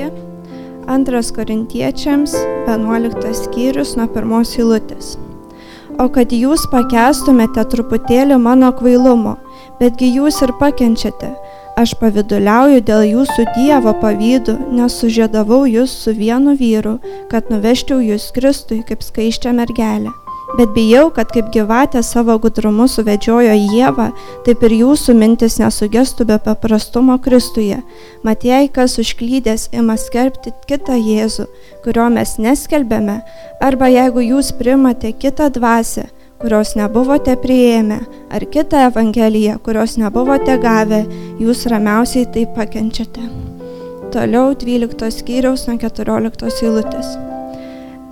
Taigi, antras korintiečiams 11 skyrius nuo pirmos eilutės. O kad jūs pakestumėte truputėlį mano kvailumo, betgi jūs ir pakenčiate, Aš paviduliauju dėl jūsų Dievo pavydų, nes sužėdavau jūs su vienu vyru, kad nuvežčiau jūs Kristui kaip skaiščią mergelę. Bet bijau, kad kaip gyvatė savo gudrumu suvedžiojo Jėvą, taip ir jūsų mintis nesugestų be paprastumo Kristuje. Mat jei kas užklydęs ima skelbti kitą Jėzų, kurio mes neskelbėme, arba jeigu jūs primate kitą dvasę, kurios nebuvote prieėmę, ar kitą Evangeliją, kurios nebuvote gavę, jūs ramiausiai tai pakenčiate. Toliau 12 skyriaus nuo 14 eilutės.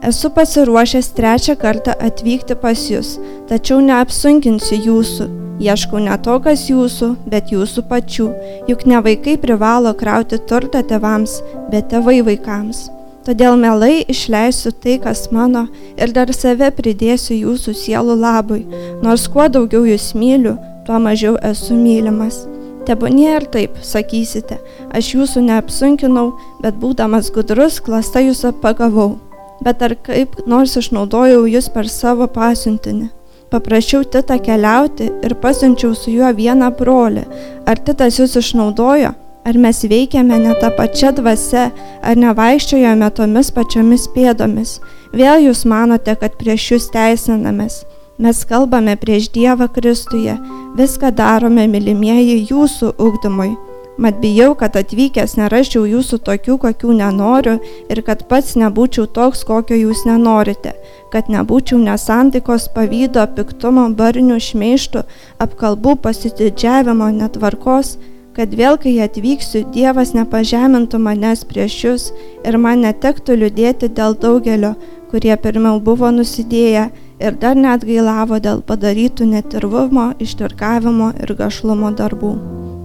Esu pasiruošęs trečią kartą atvykti pas jūs, tačiau neapsunkinsiu jūsų. Ieškau ne to, kas jūsų, bet jūsų pačių, juk ne vaikai privalo krauti turtą tevams, bet tėvai vaikams. Todėl mielai išleisiu tai, kas mano, ir dar save pridėsiu jūsų sielų labui, nors kuo daugiau jūs myliu, tuo mažiau esu mylimas. Tebūnie ir taip, sakysite, aš jūsų neapsunkinau, bet būdamas gudrus, klasta jūs apagavau. Bet ar kaip nors išnaudojau jūs per savo pasiuntinį? Paprašiau Titą keliauti ir pasiunčiau su juo vieną brolį. Ar Titas jūs išnaudojo? Ar mes veikiame ne tą pačią dvasę, ar nevaikščiojame tomis pačiomis pėdomis? Vėl jūs manote, kad prieš jūs teisinamės. Mes kalbame prieš Dievą Kristuje, viską darome, mylimieji, jūsų ugdymui. Mat bijau, kad atvykęs neraščiau jūsų tokių, kokių nenoriu ir kad pats nebūčiau toks, kokio jūs nenorite, kad nebūčiau nesantaikos pavydo, piktumo, barnių, šmeištų, apkalbų, pasididžiavimo, netvarkos, kad vėl, kai atvyksiu, Dievas nepažemintų manęs prieš jūs ir man netektų liūdėti dėl daugelio, kurie pirmiau buvo nusidėję ir dar net gailavo dėl padarytų netirvumo, ištvirkavimo ir gašlumo darbų.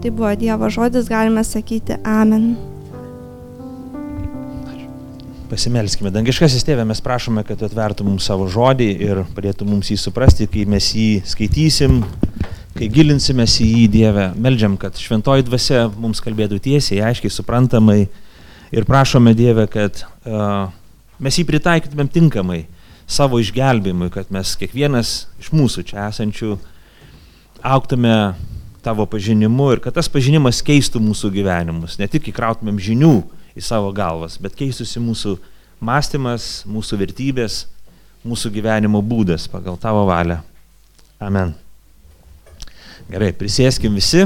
Tai buvo Dievo žodis, galime sakyti Amen. Pasimelskime. Dangiškasis tėvė, mes prašome, kad atvertų mums savo žodį ir padėtų mums jį suprasti, kai mes jį skaitysim, kai gilinsimės į jį Dievę, melžiam, kad šventoji dvasia mums kalbėtų tiesiai, aiškiai, suprantamai ir prašome Dievę, kad uh, mes jį pritaikytumėm tinkamai savo išgelbimui, kad mes kiekvienas iš mūsų čia esančių auktume tavo pažinimu ir kad tas pažinimas keistų mūsų gyvenimus, ne tik įkrautumėm žinių į savo galvas, bet keistųsi mūsų mąstymas, mūsų vertybės, mūsų gyvenimo būdas pagal tavo valią. Amen. Gerai, prisėskim visi.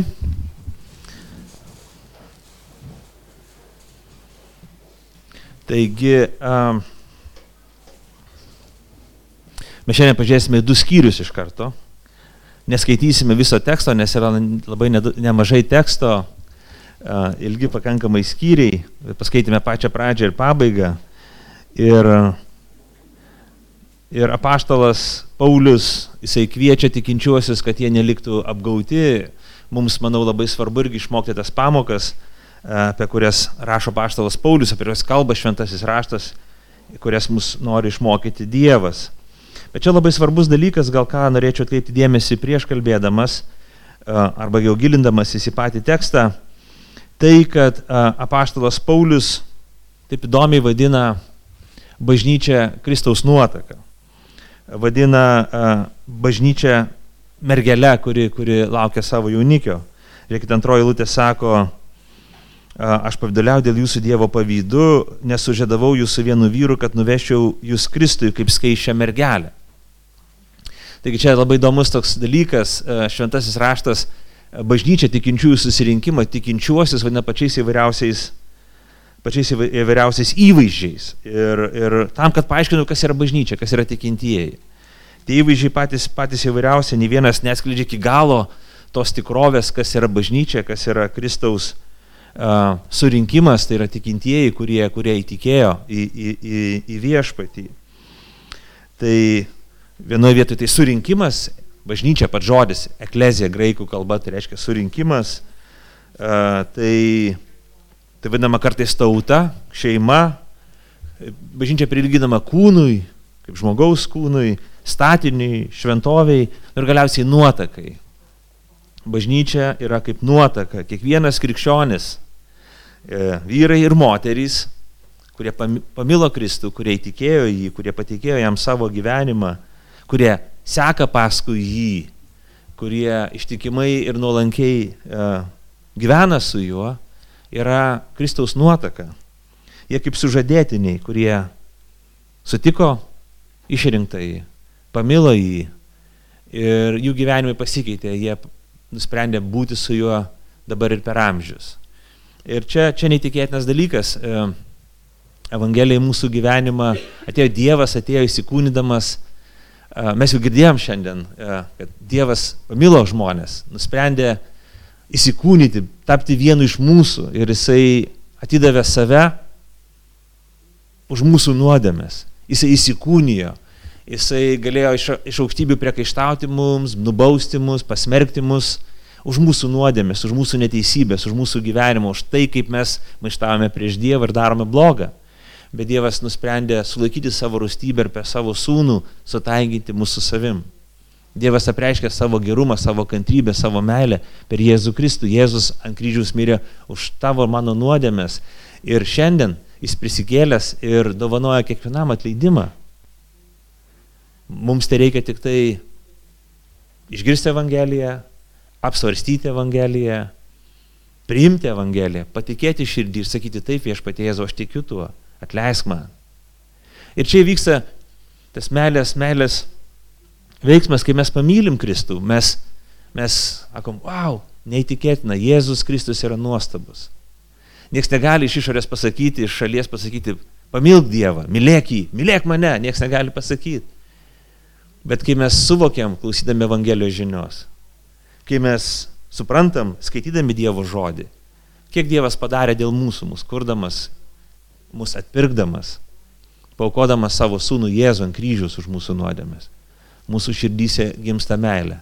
Taigi, um, mes šiandien pažiūrėsime du skyrius iš karto. Neskaitysime viso teksto, nes yra labai nemažai teksto, ilgi pakankamai skyriai. Paskaitėme pačią pradžią ir pabaigą. Ir Ir apaštalas Paulius, jisai kviečia tikinčiuosius, kad jie neliktų apgauti. Mums, manau, labai svarbu irgi išmokti tas pamokas, apie kurias rašo apaštalas Paulius, apie kurias kalba šventasis raštas, kurias mus nori išmokyti Dievas. Bet čia labai svarbus dalykas, gal ką norėčiau atkreipti dėmesį prieš kalbėdamas, e, arba jau gilindamas į patį tekstą, tai, kad e, apaštalas Paulius taip įdomiai vadina bažnyčią Kristaus nuotaką vadina bažnyčią mergelę, kuri, kuri laukia savo jaunikio. Žiūrėkit, antroji lūtė sako, aš pavydaliau dėl jūsų Dievo pavydu, nes sužėdavau jūsų vienu vyru, kad nuvešiau jūs Kristui kaip skaičią mergelę. Taigi čia labai įdomus toks dalykas, šventasis raštas, bažnyčia tikinčiųjų susirinkimą, tikinčiuosius vadina pačiais įvairiausiais pačiais įvairiausiais įvaizdžiais. Ir, ir tam, kad paaiškinu, kas yra bažnyčia, kas yra tikintieji. Tie įvaizdžiai patys, patys įvairiausi, nei vienas neskleidžia iki galo tos tikrovės, kas yra bažnyčia, kas yra Kristaus uh, surinkimas, tai yra tikintieji, kurie, kurie įtikėjo į, į, į, į viešpatį. Tai vienoje vietoje tai surinkimas, bažnyčia pats žodis, eklezija graikų kalba, tai reiškia surinkimas. Tai Tai vadinama kartais tauta, šeima, bažnyčia prilyginama kūnui, kaip žmogaus kūnui, statiniui, šventoviai ir galiausiai nuotakai. Bažnyčia yra kaip nuotaka. Kiekvienas krikščionis e, vyrai ir moterys, kurie pamilo Kristų, kurie įtikėjo jį, kurie patikėjo jam savo gyvenimą, kurie seka paskui jį, kurie ištikimai ir nuolankiai e, gyvena su juo, yra Kristaus nuotaka. Jie kaip sužadėtiniai, kurie sutiko išrinktai, pamilo jį ir jų gyvenimai pasikeitė, jie nusprendė būti su juo dabar ir per amžius. Ir čia, čia neįtikėtinas dalykas. E, Evangelija į mūsų gyvenimą atėjo Dievas, atėjo įsikūnydamas. Mes jau girdėjom šiandien, kad Dievas pamilo žmonės, nusprendė įsikūnyti, tapti vienu iš mūsų ir jisai atidavė save už mūsų nuodėmės. Jisai įsikūnijo, jisai galėjo iš, iš aukštybių priekaištauti mums, nubausti mus, pasmerkti mus už mūsų nuodėmės, už mūsų neteisybės, už mūsų gyvenimą, už tai, kaip mes maištavome prieš Dievą ir darome blogą. Bet Dievas nusprendė sulaikyti savo rūstybę ir per savo sūnų sutaikinti mūsų savim. Dievas apreiškė savo gerumą, savo kantrybę, savo meilę per Jėzų Kristų. Jėzus ant kryžiaus mirė už tavo ir mano nuodėmės. Ir šiandien jis prisikėlęs ir dovanoja kiekvienam atleidimą. Mums tai reikia tik tai išgirsti Evangeliją, apsvarstyti Evangeliją, priimti Evangeliją, patikėti širdį ir sakyti taip, viešpatie Jėzu, aš tikiu tuo, atleisk man. Ir čia vyksta tas meilės, meilės veiksmas, kai mes pamylim Kristų, mes, mes sakom, wow, neįtikėtina, Jėzus Kristus yra nuostabus. Niekas negali iš išorės pasakyti, iš šalies pasakyti, pamilk Dievą, mylėk jį, mylėk mane, niekas negali pasakyti. Bet kai mes suvokiam, klausydami Evangelijos žinios, kai mes suprantam, skaitydami Dievo žodį, kiek Dievas padarė dėl mūsų, mūsų kurdamas, mūsų atpirkdamas, paukodamas savo sūnų Jėzų ant kryžius už mūsų nuodėmės mūsų širdyse gimsta meilė.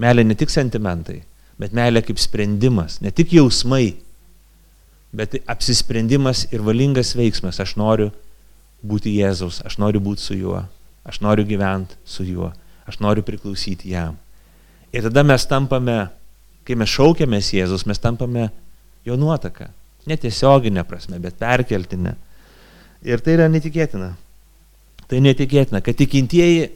Meilė ne tik sentimentai, bet meilė kaip sprendimas, ne tik jausmai, bet apsisprendimas ir valingas veiksmas. Aš noriu būti Jėzaus, aš noriu būti su juo, aš noriu gyventi su juo, aš noriu priklausyti jam. Ir tada mes tampame, kai mes šaukiamės Jėzus, mes tampame jo nuotaka. Netiesioginė prasme, bet perkeltinė. Ir tai yra netikėtina. Tai netikėtina, kad tikintieji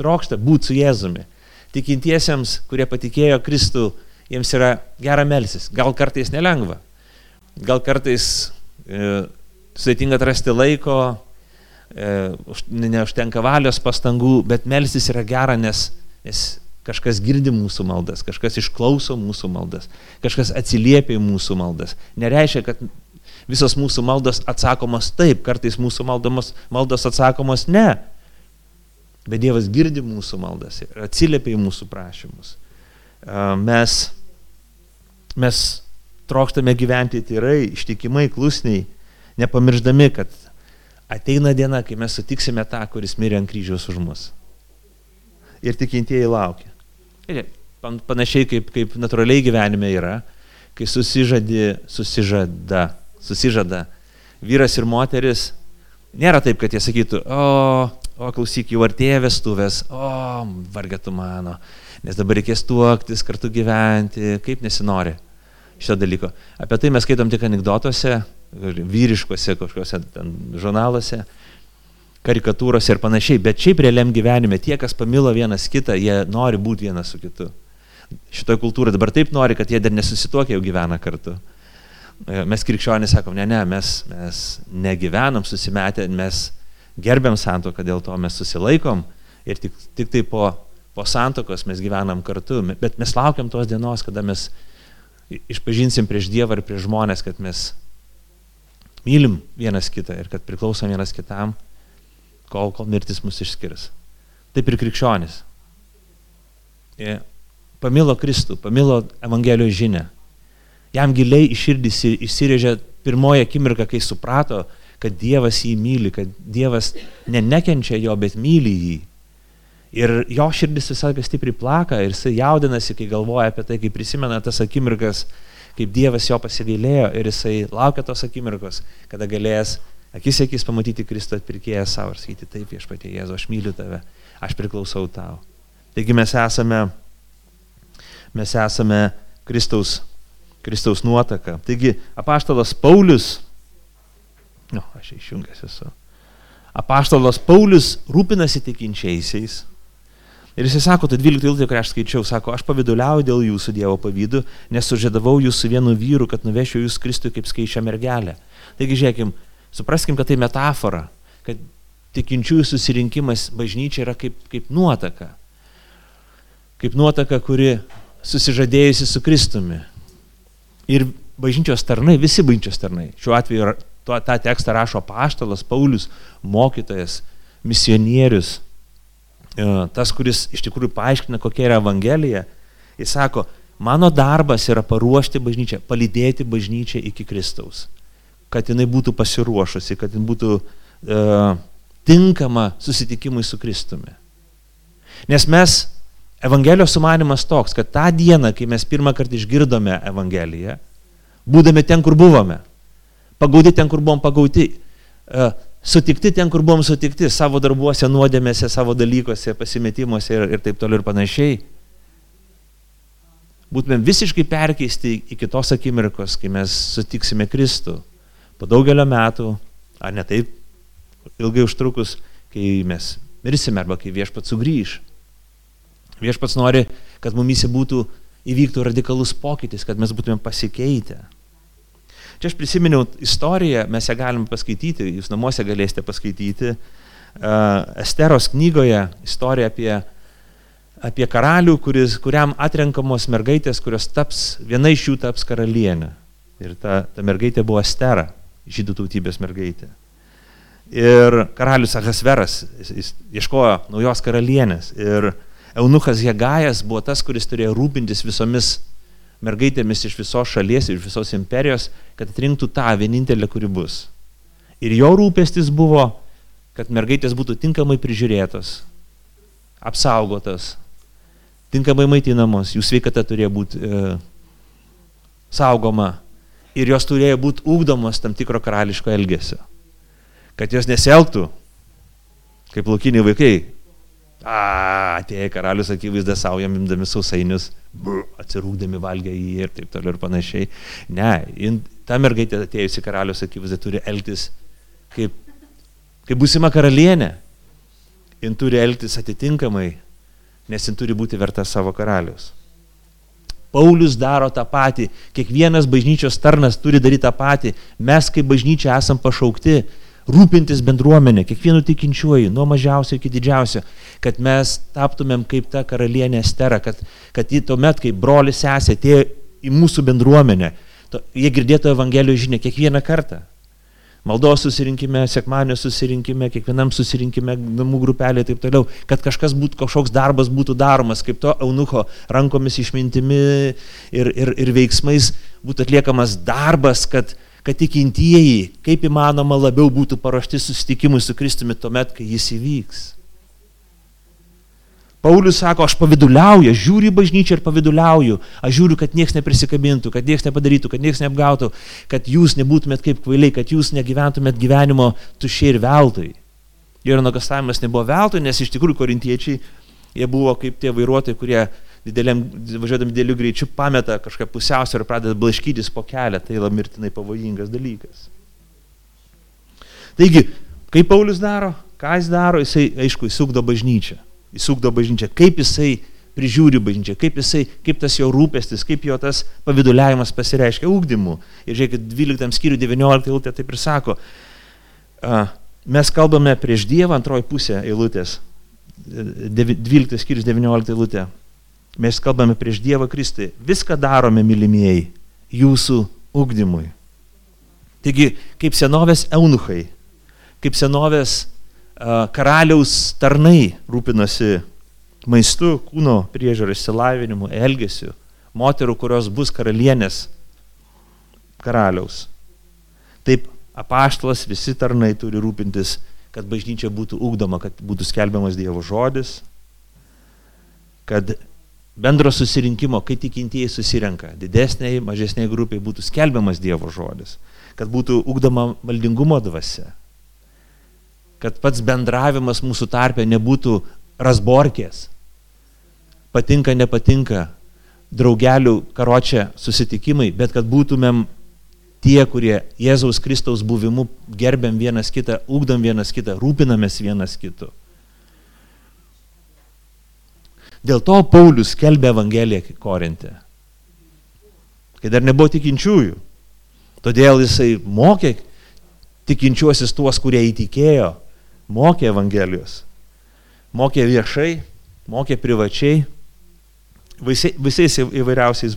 trokšta būti su Jėzumi. Tikintiesiems, kurie patikėjo Kristų, jiems yra gera melsis. Gal kartais nelengva. Gal kartais e, sudėtinga atrasti laiko, e, neužtenka valios pastangų, bet melsis yra gera, nes, nes kažkas girdi mūsų maldas, kažkas išklauso mūsų maldas, kažkas atsiliepia į mūsų maldas. Nereiškia, kad visos mūsų maldos atsakomos taip, kartais mūsų maldomos, maldos atsakomos ne. Bet Dievas girdi mūsų maldas ir atsiliepia į mūsų prašymus. Mes, mes trokštame gyventi tyrai, ištikimai, klusniai, nepamirždami, kad ateina diena, kai mes sutiksime tą, kuris mirė ant kryžiaus už mus. Ir tikintieji laukia. Ir panašiai kaip, kaip natūraliai gyvenime yra, kai susižadi, susižada, susižada vyras ir moteris, nėra taip, kad jie sakytų, o o klausyk, jau artėja vestuvės, o vargėtų mano, nes dabar reikės tuoktis, kartu gyventi, kaip nesinori šito dalyko. Apie tai mes skaitom tik anegdotuose, vyriškose kažkokiuose žurnaluose, karikatūrose ir panašiai, bet šiaip realiam gyvenime tie, kas pamilo vienas kitą, jie nori būti vienas su kitu. Šitoje kultūroje dabar taip nori, kad jie dar nesusituokia jau gyvena kartu. Mes krikščionys sakom, ne, ne, mes, mes negyvenam susimetę, mes gerbiam santoką, dėl to mes susilaikom ir tik, tik tai po, po santokos mes gyvenam kartu, bet mes laukiam tos dienos, kada mes išpažinsim prieš Dievą ir prieš žmonės, kad mes mylim vienas kitą ir kad priklausom vienas kitam, kol, kol mirtis mus išskirs. Taip ir krikščionis. Pamilo Kristų, pamilo Evangelijos žinę. Jam giliai iširdys įsirėžė pirmoji akimirka, kai suprato, kad Dievas jį myli, kad Dievas ne nekenčia jo, bet myli jį. Ir jo širdis visą laiką stipriai plaka ir jisai jaudinasi, kai galvoja apie tai, kai prisimena tas akimirkas, kaip Dievas jo pasigailėjo ir jisai laukia tos akimirkos, kada galės akis akis pamatyti Kristų atpirkėję savo ir sakyti, taip, aš patie Jėzu, aš myliu tave, aš priklausau tau. Taigi mes esame, mes esame Kristaus Kristaus nuotaka. Taigi, apaštalas Paulius, nu, aš išjungęs esu, apaštalas Paulius rūpinasi tikinčiaisiais. Ir jisai sako, tai 12 eilutė, kurią aš skaičiau, sako, aš paviduliauju dėl jūsų Dievo pavydų, nes sužėdavau jūs su vienu vyru, kad nuvešiu jūs Kristui kaip skaičią mergelę. Taigi, žiūrėkim, supraskim, kad tai metafora, kad tikinčiųjų susirinkimas bažnyčia yra kaip, kaip nuotaka. Kaip nuotaka, kuri susižadėjusi su Kristumi. Ir bažnyčios tarnai, visi bažnyčios tarnai, šiuo atveju tuo, tą tekstą rašo paštalas, Paulius, mokytojas, misionierius, e, tas, kuris iš tikrųjų paaiškina, kokia yra Evangelija, jis sako, mano darbas yra paruošti bažnyčią, palydėti bažnyčią iki Kristaus, kad jinai būtų pasiruošusi, kad jinai būtų uh, tinkama susitikimui su Kristumi. Nes mes, Evangelijos sumanimas toks, kad tą dieną, kai mes pirmą kartą išgirdome Evangeliją, būdami ten, kur buvome, pagauti ten, kur buvom pagauti, e, sutikti ten, kur buvom sutikti, savo darbuose, nuodėmėse, savo dalykuose, pasimetimuose ir, ir taip toliau ir panašiai, būtumėm visiškai perkeisti į kitos akimirkos, kai mes sutiksime Kristų po daugelio metų, ar ne taip ilgai užtrukus, kai mes mirsime arba kai viešpats sugrįž. Viešpats nori, kad mumyse būtų įvyktų radikalus pokytis, kad mes būtume pasikeitę. Čia aš prisiminiau istoriją, mes ją galim paskaityti, jūs namuose galėsite paskaityti. Uh, Esteros knygoje istorija apie, apie karalių, kuris, kuriam atrenkamos mergaitės, kurios taps, viena iš jų taps karalienė. Ir ta, ta mergaitė buvo Estera, žydų tautybės mergaitė. Ir karalius Ahasveras, jis, ieškojo naujos karalienės. Ir Eunuchas Hegajas buvo tas, kuris turėjo rūpintis visomis mergaitėmis iš visos šalies, iš visos imperijos, kad atrinktų tą vienintelę, kuri bus. Ir jo rūpestis buvo, kad mergaitės būtų tinkamai prižiūrėtos, apsaugotas, tinkamai maitinamos, jų sveikata turėjo būti e, saugoma ir jos turėjo būti ūkdomos tam tikro karališko elgesio kad jos nesielgtų kaip laukiniai vaikai. A, atėjo karalius akivaizdą savo, jam imdami sausainius, atsirūkdami valgę jį ir taip toliau ir panašiai. Ne, in, ta mergaitė atėjusi karalius akivaizdą turi elgtis kaip, kaip būsima karalienė. Jin turi elgtis atitinkamai, nes jin turi būti verta savo karalius. Paulius daro tą patį, kiekvienas bažnyčios tarnas turi daryti tą patį. Mes kaip bažnyčia esam pašaukti rūpintis bendruomenė, kiekvienu tikinčiuoju, nuo mažiausio iki didžiausio, kad mes taptumėm kaip ta karalienė Estera, kad, kad jį tuomet, kai brolis sesė atėjo į mūsų bendruomenę, to, jie girdėtų Evangelijos žinę kiekvieną kartą. Maldos susirinkime, sekmanio susirinkime, kiekvienam susirinkime, namų grupelė ir taip toliau, kad kažkas būtų, kažkoks darbas būtų daromas, kaip to eunucho rankomis išmintimi ir, ir, ir veiksmais būtų atliekamas darbas, kad, kad tikintieji kaip įmanoma labiau būtų paruošti susitikimui su Kristumi tuomet, kai jis įvyks. Paulius sako, aš paviduliauju, aš žiūriu į bažnyčią ir paviduliauju, aš žiūriu, kad niekas neprisikabintų, kad niekas nepadarytų, kad niekas neapgautų, kad jūs nebūtumėt kaip kvailiai, kad jūs negyventumėt gyvenimo tušiai ir veltui. Ir nuogastavimas nebuvo veltui, nes iš tikrųjų korintiečiai, jie buvo kaip tie vairuotojai, kurie dideliam, važiuodami dideliu greičiu pameta kažką pusiausvę ir pradeda blaškytis po kelią, tai yra mirtinai pavojingas dalykas. Taigi, kaip Paulius daro, ką jis daro, jisai, aišku, įsukdo bažnyčią. Įsukdo bažnyčią, kaip jisai prižiūri bažnyčią, kaip jisai, kaip tas jo rūpestis, kaip jo tas paviduliavimas pasireiškia ūkdymu. Ir žiūrėkit, 12 skyrių 19 eilutė taip ir sako, mes kalbame prieš Dievą antroji pusė eilutės, 12 skyrius 19 eilutė. Mes kalbame prieš Dievą Kristui. Viską darome, mylimieji, jūsų ugdymui. Taigi, kaip senovės eunuchai, kaip senovės karaliaus tarnai rūpinosi maistu, kūno priežiūrą, išsilavinimu, elgesiu, moterų, kurios bus karalienės karaliaus. Taip, apaštalas visi tarnai turi rūpintis, kad bažnyčia būtų ugdoma, kad būtų skelbiamas Dievo žodis, kad bendro susirinkimo, kai tikintieji susirenka, didesniai, mažesniai grupiai būtų skelbiamas Dievo žodis, kad būtų ugdoma maldingumo dvasia, kad pats bendravimas mūsų tarpe nebūtų rasborkės, patinka, nepatinka, draugelių karočią susitikimai, bet kad būtumėm tie, kurie Jėzaus Kristaus buvimu gerbiam vienas kitą, ugdom vienas kitą, rūpinamės vienas kitu. Dėl to Paulius skelbė Evangeliją Korinte, kai dar nebuvo tikinčiųjų. Todėl jisai mokė tikinčiuosius tuos, kurie įtikėjo, mokė Evangelijos. Mokė viešai, mokė privačiai, visais įvairiausiais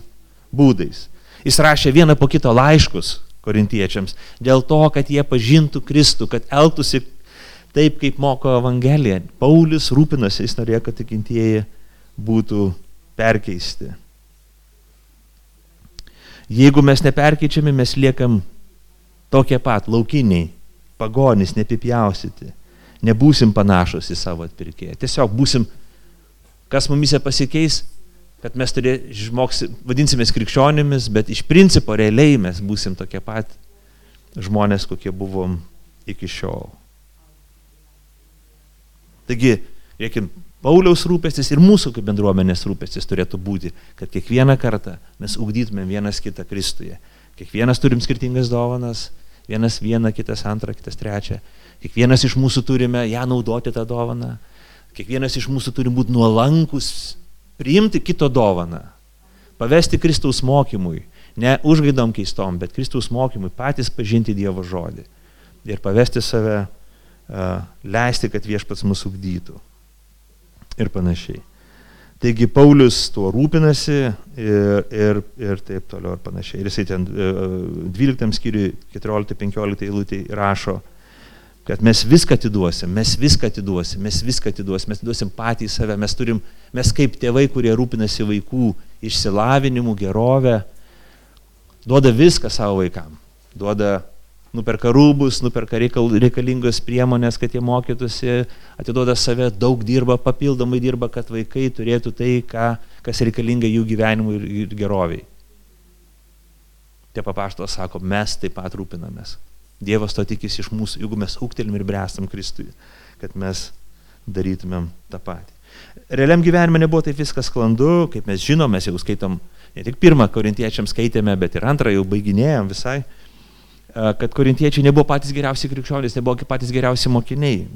būdais. Jis rašė vieną po kito laiškus korintiečiams dėl to, kad jie pažintų Kristų, kad elgtųsi taip, kaip moko Evangelija. Paulius rūpinosi, jis norėjo, kad tikintieji būtų perkeisti. Jeigu mes neperkeičiami, mes liekam tokie pat, laukiniai, pagonys, nepipjausyti. Nebūsim panašus į savo atpirkėją. Tiesiog būsim, kas mumise pasikeis, kad mes turė, žmoks, vadinsimės krikščionimis, bet iš principo realiai mes būsim tokie pat žmonės, kokie buvom iki šiol. Taigi, reikim, Pauliaus rūpestis ir mūsų kaip bendruomenės rūpestis turėtų būti, kad kiekvieną kartą mes ugdytumėm vienas kitą Kristuje. Kiekvienas turim skirtingas dovanas, vienas vieną, kitas antrą, kitas trečią. Kiekvienas iš mūsų turime ją naudoti tą dovaną. Kiekvienas iš mūsų turi būti nuolankus priimti kito dovaną, pavesti Kristaus mokymui, ne užgaidom keistom, bet Kristaus mokymui patys pažinti Dievo žodį ir pavesti save, leisti, kad viešpats mūsų ugdytų ir panašiai. Taigi Paulius tuo rūpinasi ir, ir, ir taip toliau ir panašiai. Ir jisai ten 12 skyriui 14-15 eilutė rašo, kad mes viską atiduosim, mes viską atiduosim, mes viską atiduosim, mes atiduosim patį save, mes turim, mes kaip tėvai, kurie rūpinasi vaikų išsilavinimu, gerovę, duoda viską savo vaikam. Duoda, nuperka rūbus, nuperka reikalingos priemonės, kad jie mokytųsi, atiduoda save, daug dirba, papildomai dirba, kad vaikai turėtų tai, ką, kas reikalinga jų gyvenimui ir, geroviai. Tie papaštos sako, mes taip pat rūpinamės. Dievas to tikisi iš mūsų, jeigu mes ūktelim ir brestam Kristui, kad mes darytumėm tą patį. Realiam gyvenime nebuvo taip viskas sklandu, kaip mes žinom, mes jau skaitom, ne tik pirmą korintiečiams skaitėme, bet ir antrą jau baiginėjom visai, kad korintiečiai nebuvo patys geriausi krikščionys, nebuvo patys geriausi mokiniai.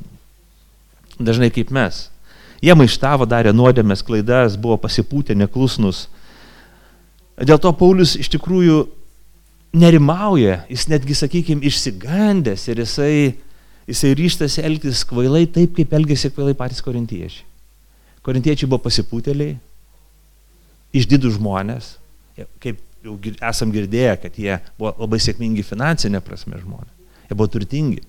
Dažnai kaip mes. Jie maištavo, darė nuodėmės, klaidas, buvo pasipūtę, neklusnus. Dėl to Paulius iš tikrųjų nerimauja, jis netgi, sakykime, išsigandęs ir jisai, jisai ryštasi elgtis kvailai taip, kaip elgėsi kvailai patys korintiečiai. Korintiečiai buvo pasipūtėliai, išdidų žmonės, kaip jau esam girdėję, kad jie buvo labai sėkmingi finansinė prasme žmonės, jie buvo turtingi.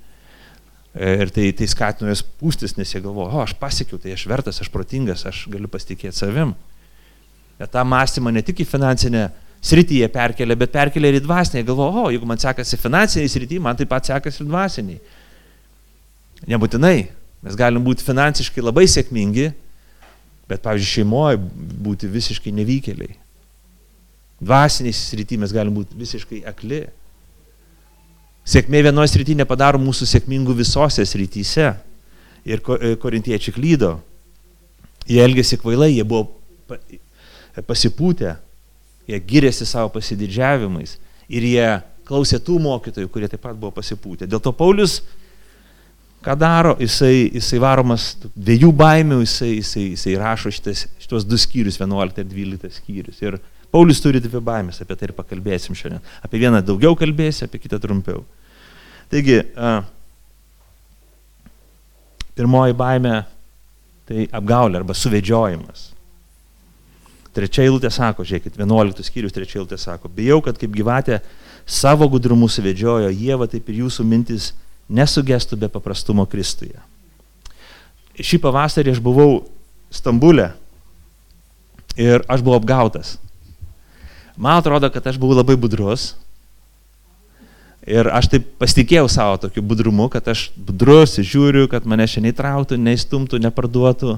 Ir tai, tai skatino jas pūstis, nes jie galvojo, o aš pasiekiau, tai aš vertas, aš protingas, aš galiu pasitikėti savim. Bet tą mąstymą ne tik į finansinę srityje perkelia, bet perkelia ir į dvasinę. Galvoju, o, jeigu man sekasi finansiniai srityje, man taip pat sekasi ir dvasiniai. Nebūtinai. Mes galim būti finansiškai labai sėkmingi, bet, pavyzdžiui, šeimoje būti visiškai nevykėliai. Dvasiniai srityje mes galim būti visiškai akli. Sėkmė vienoje srityje nepadaro mūsų sėkmingų visose srityse. Ir e, korintiečiai klydo. Jie elgėsi kvailai, jie buvo pasipūtę, Jie gyrėsi savo pasididžiavimais ir jie klausė tų mokytojų, kurie taip pat buvo pasipūtę. Dėl to Paulius, ką daro, jisai, jisai varomas dviejų baimių, jisai, jisai, jisai rašo šitas, šitos du skyrius, 11 ir 12 skyrius. Ir Paulius turi dvi baimės, apie tai ir pakalbėsim šiandien. Apie vieną daugiau kalbėsiu, apie kitą trumpiau. Taigi, pirmoji baimė tai apgaulė arba suvedžiojimas. Trečia eilutė sako, žiūrėkit, 11 skyrius, trečia eilutė sako, bijau, kad kaip gyvatė savo gudrumu suvedžiojo Jėva, taip ir jūsų mintis nesugestų be paprastumo Kristuje. Šį pavasarį aš buvau Stambulė ir aš buvau apgautas. Man atrodo, kad aš buvau labai budrus. Ir aš taip pasitikėjau savo tokiu budrumu, kad aš budrus, žiūriu, kad mane šiandien įtrauktų, neįstumtų, neparduotų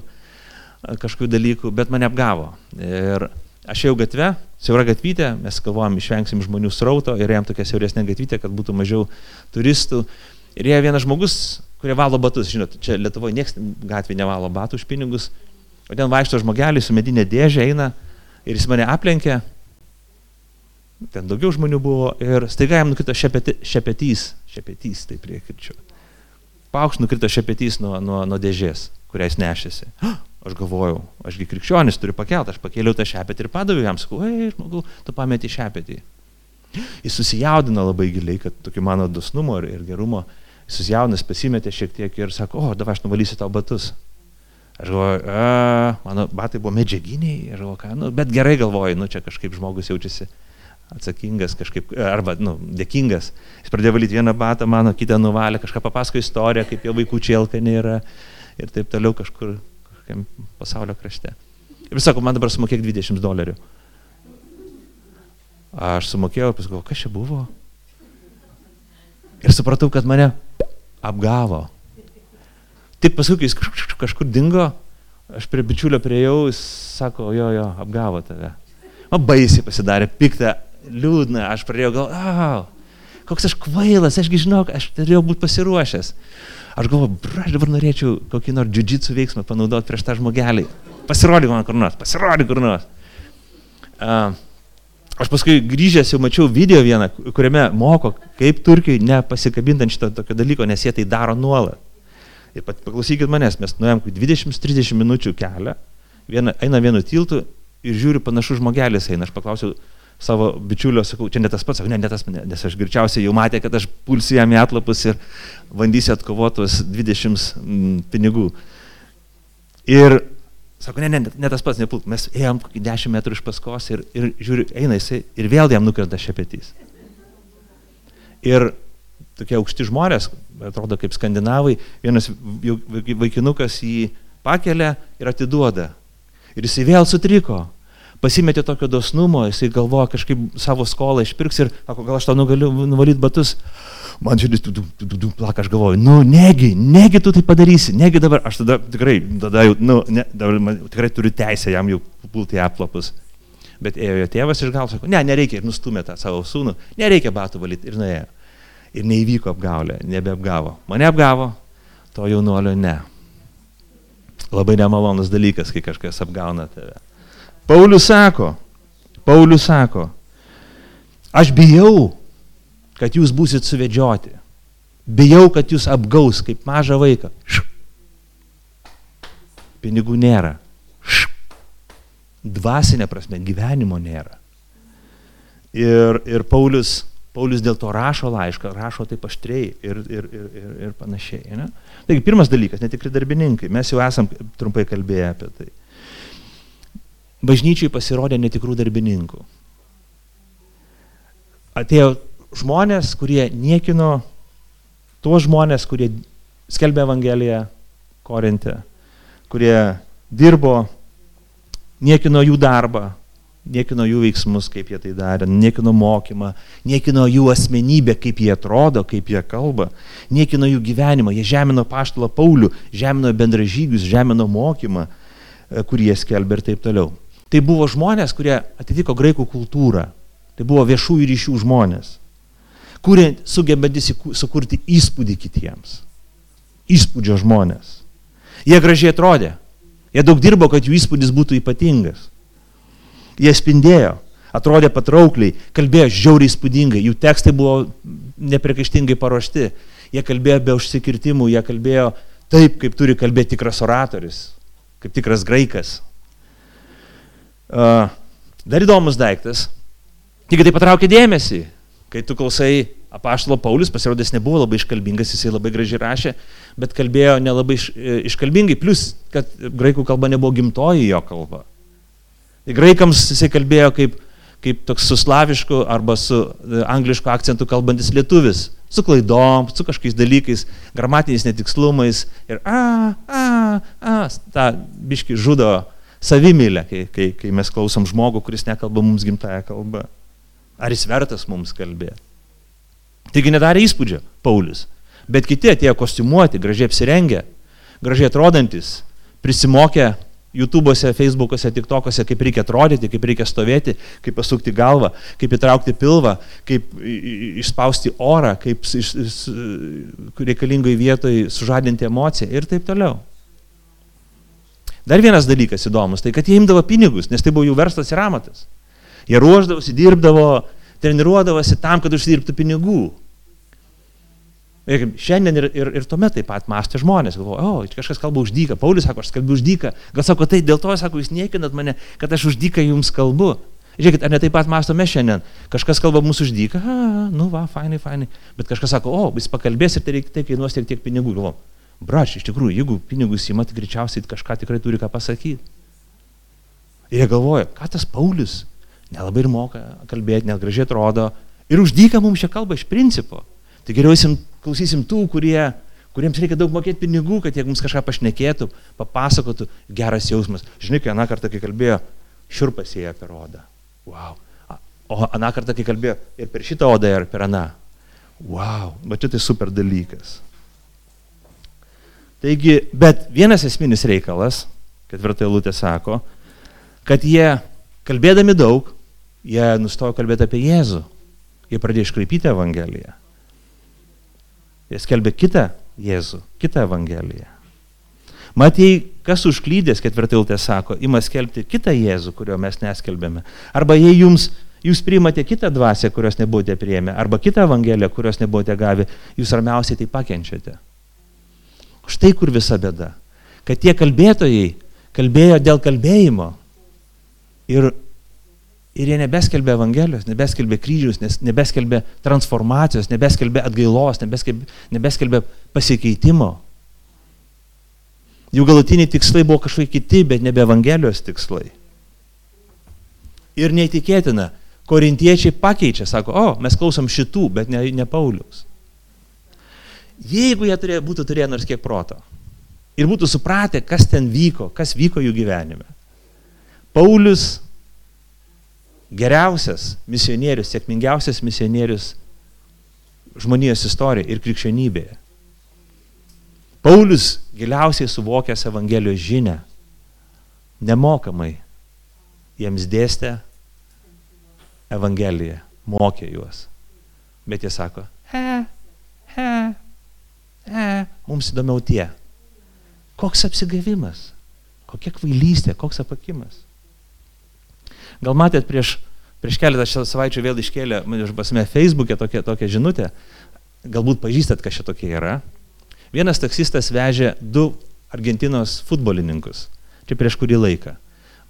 kažkokių dalykų, bet mane apgavo. Ir aš ėjau gatvę, siaura gatvytė, mes galvojom, išvengsim žmonių srauto ir jam tokia siauresnė gatvytė, kad būtų mažiau turistų. Ir jie vienas žmogus, kurie valo batus, žinot, čia Lietuvoje niekas gatvė nevalo batų už pinigus, o ten vaikšto žmogelis su medinė dėžė eina Ir jis mane aplenkė, ten daugiau žmonių buvo ir staiga jam nukrito šepeti, šepetys, šepetys, taip priekirčiu. Paukšt nukrito šepetys nuo, nuo, nuo dėžės, kurią jis nešėsi. Aš galvojau, ašgi krikščionis turiu pakelti, aš pakėliau tą šepetį ir padaviau jam, sakau, ei, žmogau, tu pameti šepetį. Jis susijaudino labai giliai, kad tokio mano dosnumo ir, ir gerumo, jis susijaudino, pasimetė šiek tiek ir sako, o, davai aš nuvalysiu tau batus. Aš galvoju, a, mano batai buvo medžiaginiai, aš galvoju, ką, nu, bet gerai galvoju, nu čia kažkaip žmogus jaučiasi atsakingas kažkaip, arba, nu, dėkingas. Jis pradėjo valyti vieną batą, mano kitą nuvalė, kažką papasako istoriją, kaip jo vaikų čielkanė yra ir taip toliau kažkur, kažkokiam pasaulio krašte. Ir sako, man dabar sumokėk 20 dolerių. Aš sumokėjau ir pasakiau, kas čia buvo? Ir supratau, kad mane apgavo. Tik paskui, kai jis kažkur dingo, aš prie bičiulio prieėjau, jis sako, jo, jo, apgavo tave. Man baisiai pasidarė, piktą, liūdna, aš pradėjau gal, oh, koks aš kvailas, ašgi žinau, aš turėjau būti pasiruošęs. Aš galvoju, aš dabar norėčiau kokį nors džudžitsų veiksmą panaudoti prieš tą žmogelį. Pasirodyk man kur nors, pasirodyk kur nors. Uh, aš paskui grįžęs jau mačiau video vieną, kuriame moko, kaip Turkijai nepasikabintant šito tokio dalyko, nes jie tai daro nuolat. Ir paklausykit manęs, mes nuėjom 20-30 minučių kelią, viena, eina vienu tiltu ir žiūri panašus žmogelis eina. Aš paklausiau savo bičiulio, sakau, čia ne tas pats, sakau, ne, ne tas, ne, nes aš greičiausiai jau matė, kad aš pulsiu jam į atlapus ir bandysiu atkovotos 20 mm, pinigų. Ir sako, ne, ne, ne tas pats, nepult. Mes ėjom kokį 10 metrų iš paskos ir, ir žiūri, eina jisai ir vėl jam nukrenta šepetys. Ir tokie aukšti žmonės, atrodo kaip skandinavai, vienas vaikinukas jį pakelia ir atiduoda. Ir jisai vėl sutriko pasimetė tokio dosnumo, jisai galvoja kažkaip savo skolą išpirks ir sako, gal aš tau nugaliu nuvalyti batus. Man širdis tu, tu, tu, tu, tu plaka, aš galvoju, nu negi, negi tu tai padarysi, negi dabar, aš tada tikrai, tada jau, nu, ne, dabar man, tikrai turiu teisę jam jau pulti aplapus. Bet ėjo jo tėvas iš gal, sako, ne, nereikia ir nustumė tą savo sūnų, nereikia batų valyti ir nuėjo. Ir neįvyko apgaulė, nebeapgavo. Mane apgavo, to jaunuolio ne. Labai nemalonus dalykas, kai kažkas apgauna tave. Paulius sako, Paulius sako, aš bijau, kad jūs būsit suvedžioti. Bijau, kad jūs apgaus kaip mažą vaiką. Š. Pinigų nėra. Š. Dvasinė prasme, gyvenimo nėra. Ir, ir Paulius, Paulius dėl to rašo laišką, rašo taip aštriai ir, ir, ir, ir, ir panašiai. Ne? Taigi, pirmas dalykas, netikri darbininkai. Mes jau esam trumpai kalbėję apie tai bažnyčiai pasirodė netikrų darbininkų. Atėjo žmonės, kurie niekino tuos žmonės, kurie skelbė Evangeliją Korinte, kurie dirbo, niekino jų darbą, niekino jų veiksmus, kaip jie tai darė, niekino mokymą, niekino jų asmenybę, kaip jie atrodo, kaip jie kalba, niekino jų gyvenimą, jie žemino paštalą Paulių, žemino bendražygius, žemino mokymą, kurį jie skelbė ir taip toliau. Tai buvo žmonės, kurie atitiko graikų kultūrą. Tai buvo viešųjų ryšių žmonės, kurie sugebantys sukurti įspūdį kitiems. Įspūdžio žmonės. Jie gražiai atrodė. Jie daug dirbo, kad jų įspūdis būtų ypatingas. Jie spindėjo, atrodė patraukliai, kalbėjo žiauriai įspūdingai, jų tekstai buvo neprikaištingai paruošti. Jie kalbėjo be užsikirtimų, jie kalbėjo taip, kaip turi kalbėti tikras oratorius, kaip tikras graikas, Dar įdomus daiktas. Tik tai patraukė dėmesį, kai tu klausai apaštalo Paulius, pasirodęs nebuvo labai iškalbingas, jisai labai gražiai rašė, bet kalbėjo nelabai iš, e, iškalbingai, plus, kad graikų kalba nebuvo gimtoji jo kalba. Tai graikams jisai kalbėjo kaip, kaip toks su slavišku arba su e, anglišku akcentu kalbantis lietuvis, su klaidom, su kažkokiais dalykais, gramatiniais netikslumais ir a, a, a, tą biški žudo savimylę, kai, kai, kai mes klausom žmogų, kuris nekalba mums gimtają kalbą. Ar jis vertas mums kalbėti? Taigi nedarė įspūdžio Paulius. Bet kiti atėjo kostiumuoti, gražiai apsirengę, gražiai atrodantis, prisimokė YouTube'ose, Facebook'ose, TikTok'ose, kaip reikia atrodyti, kaip reikia stovėti, kaip pasukti galvą, kaip įtraukti pilvą, kaip išspausti orą, kaip reikalingoj vietoj sužadinti emociją ir taip toliau. Dar vienas dalykas įdomus, tai kad jie imdavo pinigus, nes tai buvo jų verslas ir amatas. Jie ruoždavosi, dirbdavo, treniruodavosi tam, kad uždirbtų pinigų. Ir šiandien ir, ir, ir tuomet taip pat mąstė žmonės, galvoja, o, kažkas kalba už dyką, Paulius sako, aš kalbu už dyką, gal sako, tai dėl to, sako, jūs niekinat mane, kad aš už dyką jums kalbu. Žiūrėkit, ar ne taip pat mąstome šiandien, kažkas kalba mūsų už dyką, a, nu va, fainai, fainai, bet kažkas sako, o, jis pakalbės ir tai, tai kainuos tiek, tiek pinigų, galvoju, brač, iš tikrųjų, jeigu pinigus įmat, greičiausiai kažką tikrai turi ką pasakyti. Ir jie galvoja, ką tas Paulius, nelabai ir moka kalbėti, net gražiai atrodo, ir už dyką mums čia kalba iš principo. Tai geriau klausysim tų, kurie, kuriems reikia daug mokėti pinigų, kad jie mums kažką pašnekėtų, papasakotų, geras jausmas. Žinai, kai aną kartą, kai kalbėjo, šiurpas ėjo per odą. Wow. O aną kartą, kai kalbėjo ir per šitą odą, ir per aną. Wow, čia tai super dalykas. Taigi, bet vienas esminis reikalas, ketvirtą eilutę sako, kad jie kalbėdami daug, jie nustojo kalbėti apie Jėzų. Jie pradėjo iškraipyti Evangeliją. Jie skelbė kitą Jėzų, kitą Evangeliją. Matėjai, kas užklydęs, ketvirtiltė sako, ima skelbti kitą Jėzų, kurio mes neskelbėme. Arba jei jums, jūs priimate kitą dvasę, kurios nebuvote prieėmę, arba kitą Evangeliją, kurios nebuvote gavę, jūs ramiausiai tai pakenčiate. Štai kur visa bėda. Kad tie kalbėtojai kalbėjo dėl kalbėjimo ir Ir jie nebeskelbė Evangelijos, nebeskelbė kryžius, nebeskelbė transformacijos, nebeskelbė atgailos, nebeskelbė, nebeskelbė pasikeitimo. Jų galutiniai tikslai buvo kažkokie kiti, bet nebe Evangelijos tikslai. Ir neįtikėtina, korintiečiai pakeičia, sako, o, mes klausom šitų, bet ne, ne Paulius. Jeigu jie turėjo, būtų turėję nors kiek proto ir būtų supratę, kas ten vyko, kas vyko jų gyvenime. Paulius geriausias misionierius, sėkmingiausias misionierius žmonijos istorijoje ir krikščionybėje. Paulius giliausiai suvokęs Evangelijos žinę, nemokamai jiems dėstė Evangeliją, mokė juos. Bet jie sako, he, he, he, mums įdomiau tie. Koks apsigavimas, kokia kvailystė, koks apakimas. Gal matėt prieš, prieš keletą savaičių vėl iškėlė, man pasme, Facebook'e tokia, tokia žinutė, galbūt pažįstat, kas čia tokie yra. Vienas taksistas vežė du Argentinos futbolininkus, čia prieš kurį laiką.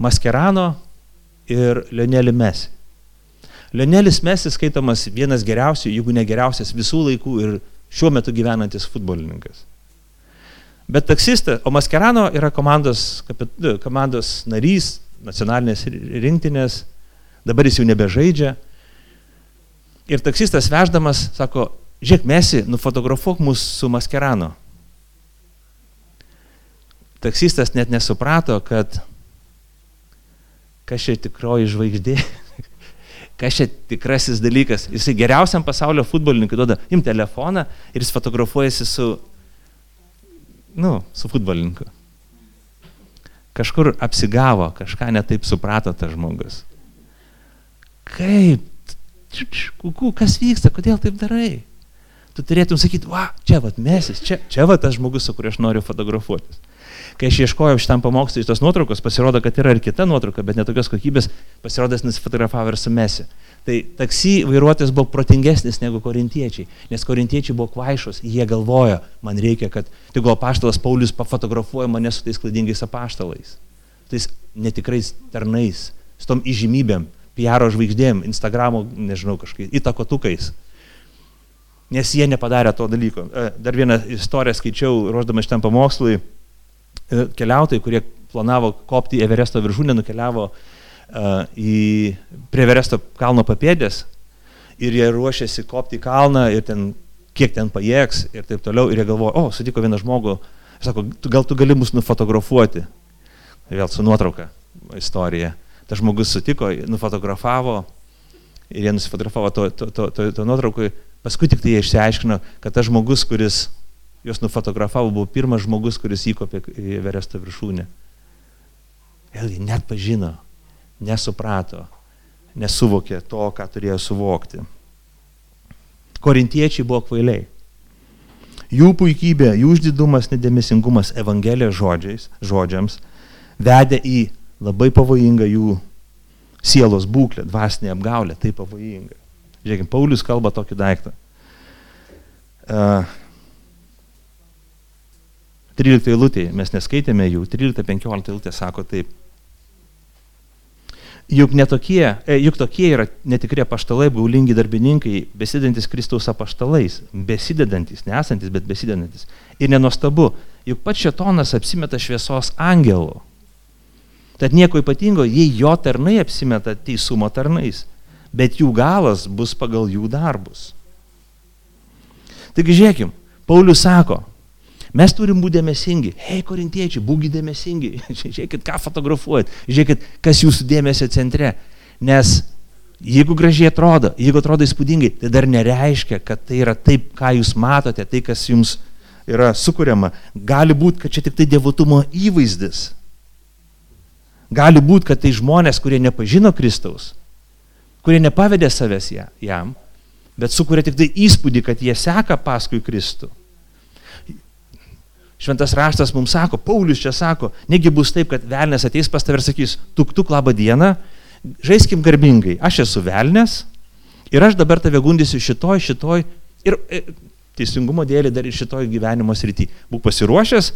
Maskerano ir Lionelį Messi. Lionelis Messi skaitomas vienas geriausių, jeigu ne geriausias visų laikų ir šiuo metu gyvenantis futbolininkas. Bet taksistas, o Maskerano yra komandos, komandos narys, nacionalinės rinktinės, dabar jis jau nebežaidžia. Ir taksistas veždamas sako, žiūrėk, mesi, nufotografuok mus su maskerano. Taksistas net nesuprato, kad kas čia tikroji žvaigždė, kas čia tikrasis dalykas. Jisai geriausiam pasaulio futbolininkui duoda, im telefoną ir jis fotografuojasi su, nu, su futbolininku kažkur apsigavo, kažką netaip suprato tas žmogus. Kaip? Kuku, kas vyksta, kodėl taip darai? Tu turėtum sakyti, va, čia vat mesis, čia, čia va tas žmogus, su kuriuo aš noriu fotografuotis. Kai aš ieškojau šitam pamokslui tos nuotraukos, pasirodo, kad yra ir kita nuotrauka, bet netokios kokybės, pasirodęs nusifotografavo ir su mesi. Tai taksi vairuotojas buvo protingesnis negu korintiečiai, nes korintiečiai buvo kvaišus, jie galvojo, man reikia, kad tegu apaštalas Paulius pafotografuoja mane su tais klaidingais apaštalais, tais netikrais tarnais, su tom įžymybėm, PR žvaigždėm, Instagramo, nežinau, kažkaip įtakotukais. Nes jie nepadarė to dalyko. E, dar vieną istoriją skaičiau, ruoždamas šitam pamokslui. E, keliautojai, kurie planavo kopti į Everesto viršūnę, nukeliavo uh, į prie Veresto kalno papėdės ir jie ruošiasi kopti į kalną ir ten kiek ten pajėgs ir taip toliau ir jie galvoja, o, sutiko vieną žmogų, sako, gal tu gali mus nufotografuoti. Vėl su nuotrauka istorija. Tas žmogus sutiko, nufotografavo ir jie nusifotografavo to, to, to, to, to nuotraukui. Paskui tik tai jie išsiaiškino, kad tas žmogus, kuris juos nufotografavo, buvo pirmas žmogus, kuris įkopė į Veresto viršūnę. Vėlgi, net pažino, nesuprato, nesuvokė to, ką turėjo suvokti. Korintiečiai buvo kvailiai. Jų puikybė, jų uždidumas, nedėmesingumas Evangelijos žodžiais, žodžiams vedė į labai pavojingą jų sielos būklę, dvasinė apgaulė, tai pavojinga. Žiūrėkime, Paulius kalba tokį daiktą. Uh, 13 eilutėje, mes neskaitėme jų, 13-15 eilutė sako taip. Juk, netokie, e, juk tokie yra netikri apaštalai, gaulingi darbininkai, besidedantis Kristaus apaštalais, besidedantis, nesantis, bet besidedantis. Ir nenuostabu, juk pats šetonas apsimeta šviesos angelų. Tad nieko ypatingo, jei jo tarnai apsimeta teisumo tarnais, bet jų galas bus pagal jų darbus. Taigi žiūrėkim, Paulius sako, Mes turim būti dėmesingi. Hei, korintiečiai, būkite dėmesingi. Žiūrėkit, ką fotografuojat. Žiūrėkit, kas jūsų dėmesio centre. Nes jeigu gražiai atrodo, jeigu atrodo įspūdingai, tai dar nereiškia, kad tai yra taip, ką jūs matote, tai, kas jums yra sukuriama. Gali būti, kad čia tik tai devotumo įvaizdis. Gali būti, kad tai žmonės, kurie nepažino Kristaus, kurie nepavedė savęs jam, bet sukuria tik tai įspūdį, kad jie seka paskui Kristų. Šventas raštas mums sako, Paulius čia sako, negi bus taip, kad velnės ateis pas tave ir sakys, tuk tuk labą dieną, žaiskim garbingai, aš esu velnės ir aš dabar tave gundysiu šitoj, šitoj ir e, teisingumo dėlį dar ir šitoj gyvenimo srity. Būk pasiruošęs,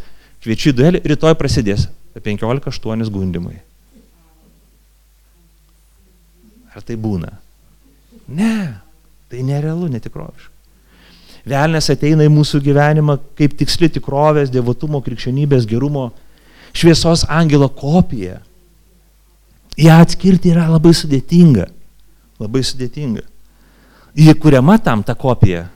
kviečiu į duelį, rytoj prasidės 15-8 gundimai. Ar tai būna? Ne, tai nerealu, netikroviška. Velnes ateina į mūsų gyvenimą kaip tiksli tikrovės, dievotumo, krikščionybės, gerumo, šviesos angelo kopija. Ja atskirti yra labai sudėtinga. Labai sudėtinga. Ji kuriama tam ta kopija,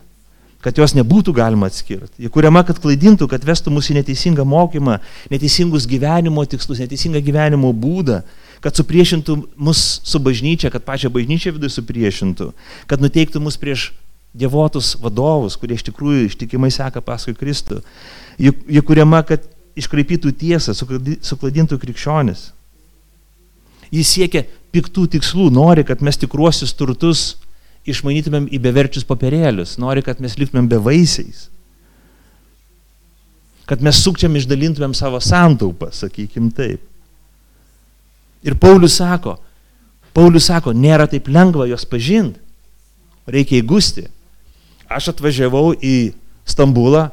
kad jos nebūtų galima atskirti. Ji kuriama, kad klaidintų, kad vestų mus į neteisingą mokymą, neteisingus gyvenimo tikslus, neteisingą gyvenimo būdą, kad supriešintų mus su bažnyčia, kad pačią bažnyčią viduje supriešintų, kad nuteiktų mus prieš dievotus vadovus, kurie iš tikrųjų ištikimai seka paskui Kristų. Jie kuriama, kad iškraipytų tiesą, sukladintų krikščionis. Jis siekia piktų tikslų, nori, kad mes tikruosius turtus išmanytumėm į beverčius papirėlius, nori, kad mes liktumėm bevaisiais. Kad mes sukčiam išdalintumėm savo santaupą, sakykim taip. Ir Paulius sako, Paulius sako, nėra taip lengva jos pažinti, reikia įgusti aš atvažiavau į Stambulą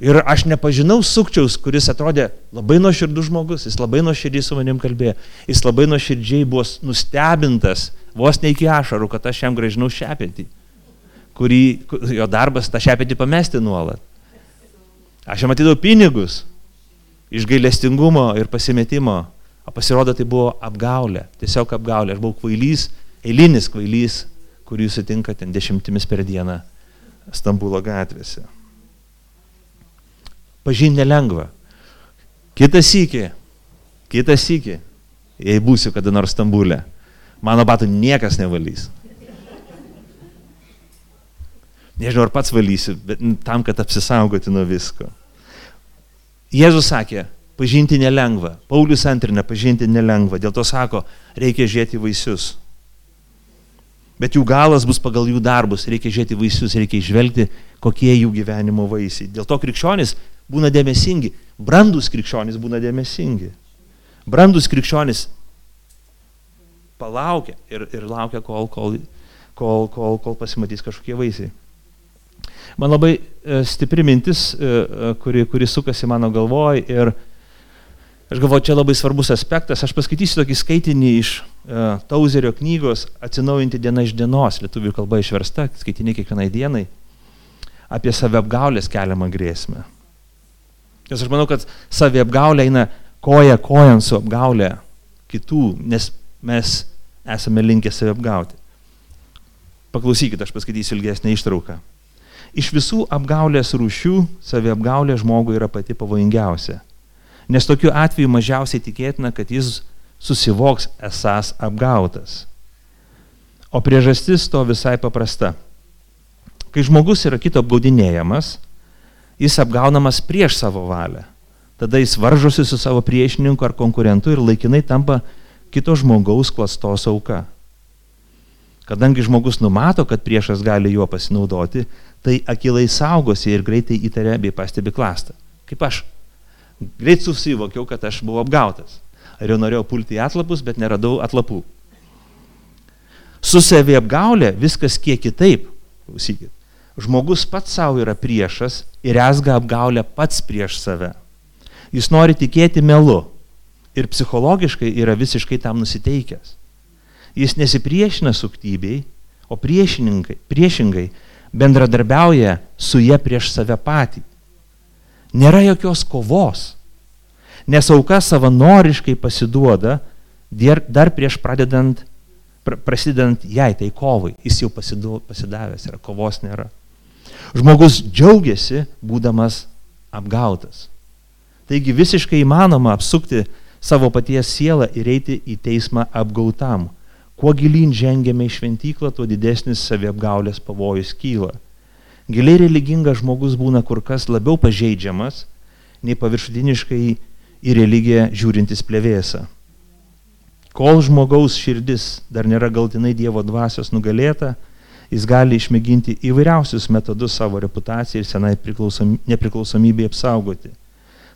ir aš nepažinau sukčiaus, kuris atrodė labai nuoširdus žmogus, jis labai nuoširdžiai su manim kalbėjo, jis labai nuoširdžiai buvo nustebintas, vos ne iki ašarų, kad aš jam gražinau šepetį, kurį jo darbas tą šepetį pamesti nuolat. Aš jam atidau pinigus iš gailestingumo ir pasimetimo, o pasirodo tai buvo apgaulė, tiesiog apgaulė, aš buvau kvailys, eilinis kvailys, kurį sutinkate dešimtimis per dieną Stambulo gatvėse. Pažinti nelengva. Kitas įkį, kitas įkį, jei būsiu kada nors Stambulė, mano batų niekas nevalys. Nežinau, ar pats valysiu, bet tam, kad apsisaugoti nuo visko. Jėzus sakė, pažinti nelengva. Paulius antrina, pažinti nelengva. Dėl to sako, reikia žiūrėti vaisius bet jų galas bus pagal jų darbus, reikia žiūrėti vaisius, reikia išvelgti, kokie jų gyvenimo vaisiai. Dėl to krikščionis būna dėmesingi, brandus krikščionis būna dėmesingi. Brandus krikščionis palaukia ir, ir laukia, kol, kol, kol, kol, kol pasimatys kažkokie vaisiai. Man labai e, stipri mintis, e, e, kuri, kuri sukasi mano galvoj ir Aš galvoju, čia labai svarbus aspektas. Aš paskaitysiu tokį skaitinį iš uh, Tauzerio knygos Atsinaujinti diena iš dienos, lietuvių kalba išversta, skaitinį kiekvienai dienai, apie saviapgaulės keliamą grėsmę. Nes aš manau, kad saviapgaulė eina koja kojant su apgaulė kitų, nes mes esame linkę saviapgauti. Paklausykite, aš paskaitysiu ilgesnį ištrauką. Iš visų apgaulės rūšių saviapgaulė žmogui yra pati pavojingiausia nes tokiu atveju mažiausiai tikėtina, kad jis susivoks esas apgautas. O priežastis to visai paprasta. Kai žmogus yra kito apgaudinėjamas, jis apgaunamas prieš savo valią. Tada jis varžosi su savo priešininku ar konkurentu ir laikinai tampa kito žmogaus klastos auka. Kadangi žmogus numato, kad priešas gali juo pasinaudoti, tai akilai saugosi ir greitai įtaria bei pastebi klastą. Kaip aš greit susivokiau, kad aš buvau apgautas. Ir jau norėjau pulti į atlapus, bet neradau atlapų. Su savi apgaulė viskas kiek kitaip. Klausykit. Žmogus pats savo yra priešas ir esga apgaulę pats prieš save. Jis nori tikėti melu ir psichologiškai yra visiškai tam nusiteikęs. Jis nesipriešina suktybei, o priešingai bendradarbiauja su jie prieš save patį. Nėra jokios kovos, nes auka savanoriškai pasiduoda dar prieš pradedant prasidedant jai, tai kovai, jis jau pasidu, pasidavęs yra, kovos nėra. Žmogus džiaugiasi, būdamas apgautas. Taigi visiškai įmanoma apsukti savo paties sielą ir eiti į teismą apgautam. Kuo gilyn žengiame į šventyklą, tuo didesnis saviapgaulės pavojus kyla. Giliai religingas žmogus būna kur kas labiau pažeidžiamas nei paviršutiniškai į religiją žiūrintis plėvėsą. Kol žmogaus širdis dar nėra galtinai Dievo dvasios nugalėta, jis gali išmėginti įvairiausius metodus savo reputacijai ir senai nepriklausomybei apsaugoti.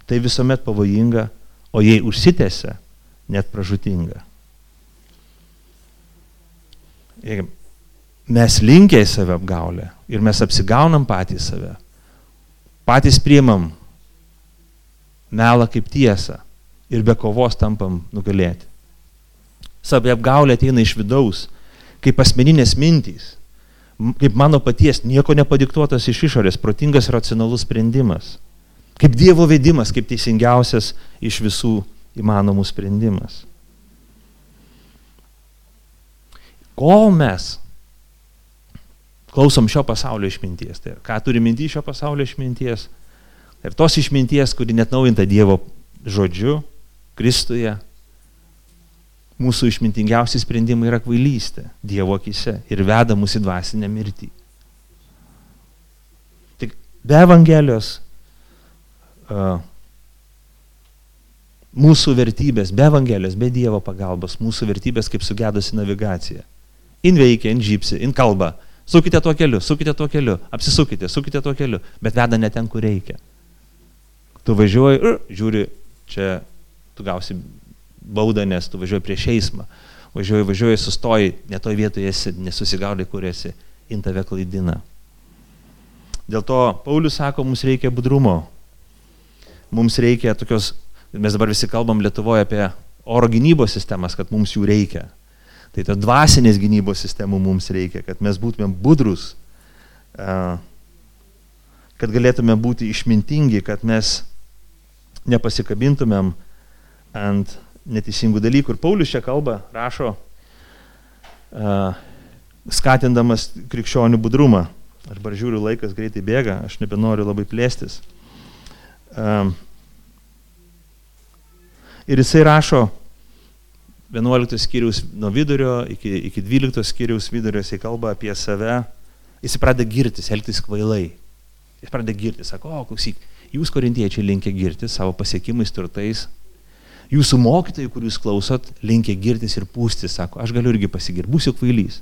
Tai visuomet pavojinga, o jei užsitęsia, net pražutinga. Ir mes linkia į save apgaulę ir mes apsigaunam patys save. Patys priimam melą kaip tiesą ir be kovos tampam nugalėti. Saviapgaulė ateina iš vidaus, kaip asmeninės mintys, kaip mano paties nieko nepadiktuotas iš išorės, protingas racionalus sprendimas, kaip Dievo vedimas, kaip teisingiausias iš visų įmanomų sprendimas. Kol mes klausom šio pasaulio išminties, tai ką turi minti šio pasaulio išminties, ir tos išminties, kuri net naujinta Dievo žodžiu, Kristuje, mūsų išmintingiausi sprendimai yra kvailystė Dievo akise ir veda mus į dvasinę mirtį. Tik be Evangelijos uh, mūsų vertybės, be Evangelijos, be Dievo pagalbos, mūsų vertybės kaip sugedusi navigacija. In veikia, in žypsi, in kalba. Sukite tuo keliu, sukite tuo keliu, apsisukite, sukite tuo keliu, bet veda ne ten, kur reikia. Tu važiuoji ir žiūri, čia tu gausi baudą, nes tu važiuoji prieš eismą. Važiuoji, važiuoji, sustoji, ne toj vietoje esi, nesusigaudai, kur esi, in tave klaidina. Dėl to Paulius sako, mums reikia budrumo. Mums reikia tokios, mes dabar visi kalbam Lietuvoje apie oro gynybos sistemas, kad mums jų reikia. Tai ta dvasinės gynybos sistemų mums reikia, kad mes būtumėm budrus, kad galėtume būti išmintingi, kad mes nepasikabintumėm ant neteisingų dalykų. Ir Paulius čia kalba, rašo, skatindamas krikščionių budrumą. Dabar žiūriu, laikas greitai bėga, aš nebenoriu labai plėstis. Ir jisai rašo 11 skyriaus nuo vidurio iki, iki 12 skyriaus vidurio, jisai kalba apie save, jisai pradeda girtis, elgtis kvailai. Jis pradeda girtis, sako, o klausyk, jūs korintiečiai linkia girtis savo pasiekimais, turtais, Jūsų mokytojai, kur jūs klausot, linkia girtis ir pūstis, sako, aš galiu irgi pasigirti, būsiu kvailys.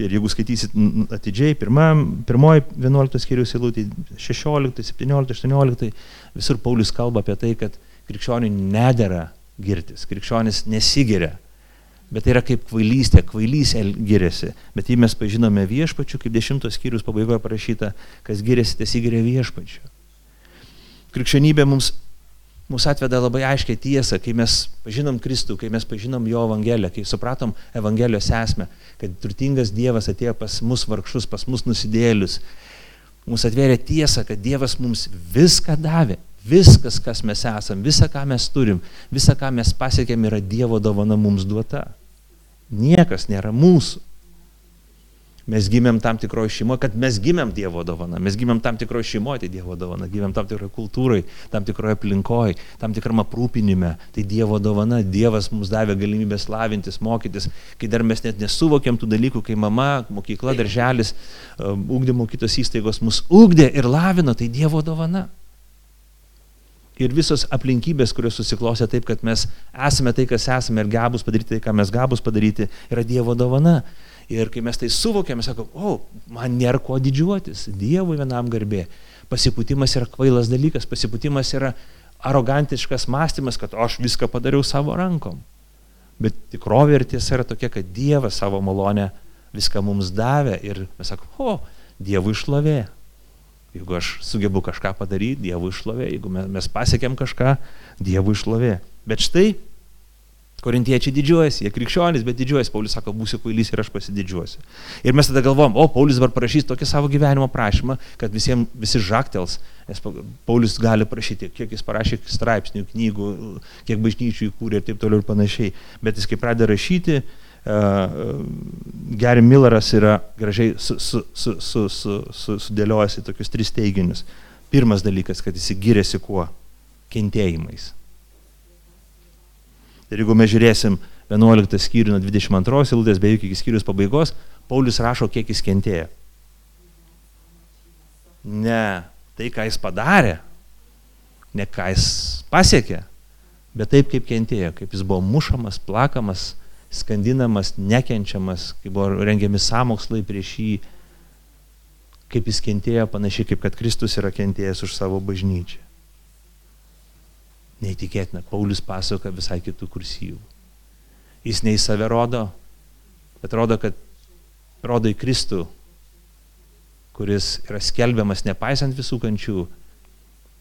Ir jeigu skaitysit atidžiai, pirma, pirmoji 11 skyrius eilutė, 16, 17, 18, visur Paulius kalba apie tai, kad krikščioniui nedėra girtis, krikščionis nesigiria. Bet tai yra kaip kvailystė, kvailys giriasi. Bet jei mes pažinome viešpačių, kaip dešimtos skyrius pabaigoje parašyta, kas giriasi, tas įgiria viešpačių. Krikščionybė mums mus atveda labai aiškiai tiesą, kai mes pažinom Kristų, kai mes pažinom Jo Evangeliją, kai supratom Evangelijos esmę, kad turtingas Dievas atėjo pas mus vargšus, pas mus nusidėlius. Mums atvėrė tiesą, kad Dievas mums viską davė. Viskas, kas mes esam, visa, ką mes turim, visa, ką mes pasiekėm, yra Dievo dovana mums duota. Niekas nėra mūsų. Mes gimėm tam tikroje šeimoje, kad mes gimėm Dievo dovana, mes gimėm tam tikroje šeimoje, tai Dievo dovana, gimėm tam tikroje kultūroje, tam tikroje aplinkoje, tam tikram aprūpinime, tai Dievo dovana, Dievas mums davė galimybę slavintis, mokytis, kai dar mes net nesuvokėm tų dalykų, kai mama, mokykla, darželis, ūkdymo um, kitos įstaigos mus ūkdė ir lavino, tai Dievo dovana. Ir visos aplinkybės, kurios susiklosė taip, kad mes esame tai, kas esame ir gabus padaryti tai, ką mes gabus padaryti, yra Dievo dovana. Ir kai mes tai suvokiame, sakom, o, man nėra ko didžiuotis, Dievui vienam garbė. Pasipūtimas yra kvailas dalykas, pasipūtimas yra arogantiškas mąstymas, kad aš viską padariau savo rankom. Bet tikrovė ir tiesa yra tokia, kad Dievas savo malonę viską mums davė ir mes sakom, o, Dievui išlovė. Jeigu aš sugebu kažką padaryti, Dievui išlovė. Jeigu mes pasiekėm kažką, Dievui išlovė. Bet štai Korintiečiai didžiuojasi, jie krikščionys, bet didžiuojasi. Paulius sako, būsiu kvailys ir aš pasididžiuosiu. Ir mes tada galvom, o Paulius dabar prašys tokį savo gyvenimo prašymą, kad visiems visi žaktels, nes Paulius gali prašyti, kiek jis parašė straipsnių, knygų, kiek bažnyčių įkūrė ir taip toliau ir panašiai. Bet jis kai pradeda rašyti, Gary Milleras yra gražiai sudėliojęs su, su, su, su, tokius tris teiginius. Pirmas dalykas, kad jis giriasi kuo? Kentėjimais Ir jeigu mes žiūrėsim 11 skyrių nuo 22 eilutės beveik iki skyrius pabaigos, Paulius rašo, kiek jis kentėjo. Ne tai, ką jis padarė, ne ką jis pasiekė, bet taip, kaip kentėjo, kaip jis buvo mušamas, plakamas, skandinamas, nekenčiamas, kaip buvo rengiami samokslai prieš jį, kaip jis kentėjo, panašiai kaip kad Kristus yra kentėjęs už savo bažnyčią. Neįtikėtina, Paulius pasakoja visai kitų kursyvų. Jis ne į save rodo, bet rodo, kad rodo į Kristų, kuris yra skelbiamas nepaisant visų kančių.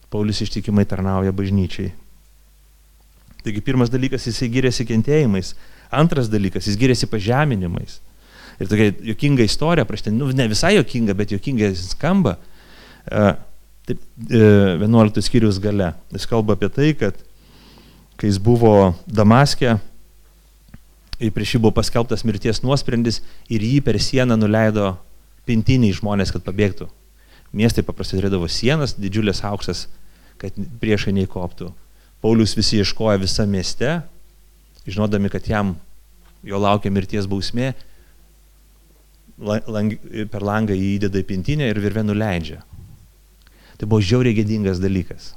Paulius ištikimai tarnauja bažnyčiai. Taigi pirmas dalykas, jisai giriasi kentėjimais. Antras dalykas, jis giriasi pažeminimais. Ir tokia jokinga istorija, prieš ten, nu, ne visai jokinga, bet jokinga skamba. Uh, Taip, 11 e, skyrius gale. Jis kalba apie tai, kad kai jis buvo Damaskė, prieš jį buvo paskelbtas mirties nuosprendis ir jį per sieną nuleido pintiniai žmonės, kad pabėgtų. Miestai paprastai turėdavo sienas, didžiulės auksas, kad priešai neįkoptų. Paulius visi ieškoja visą mieste, žinodami, kad jam jo laukia mirties bausmė, lang, per langą jį įdeda į pintinę ir virvę nuleidžia. Tai buvo žiauriai gėdingas dalykas.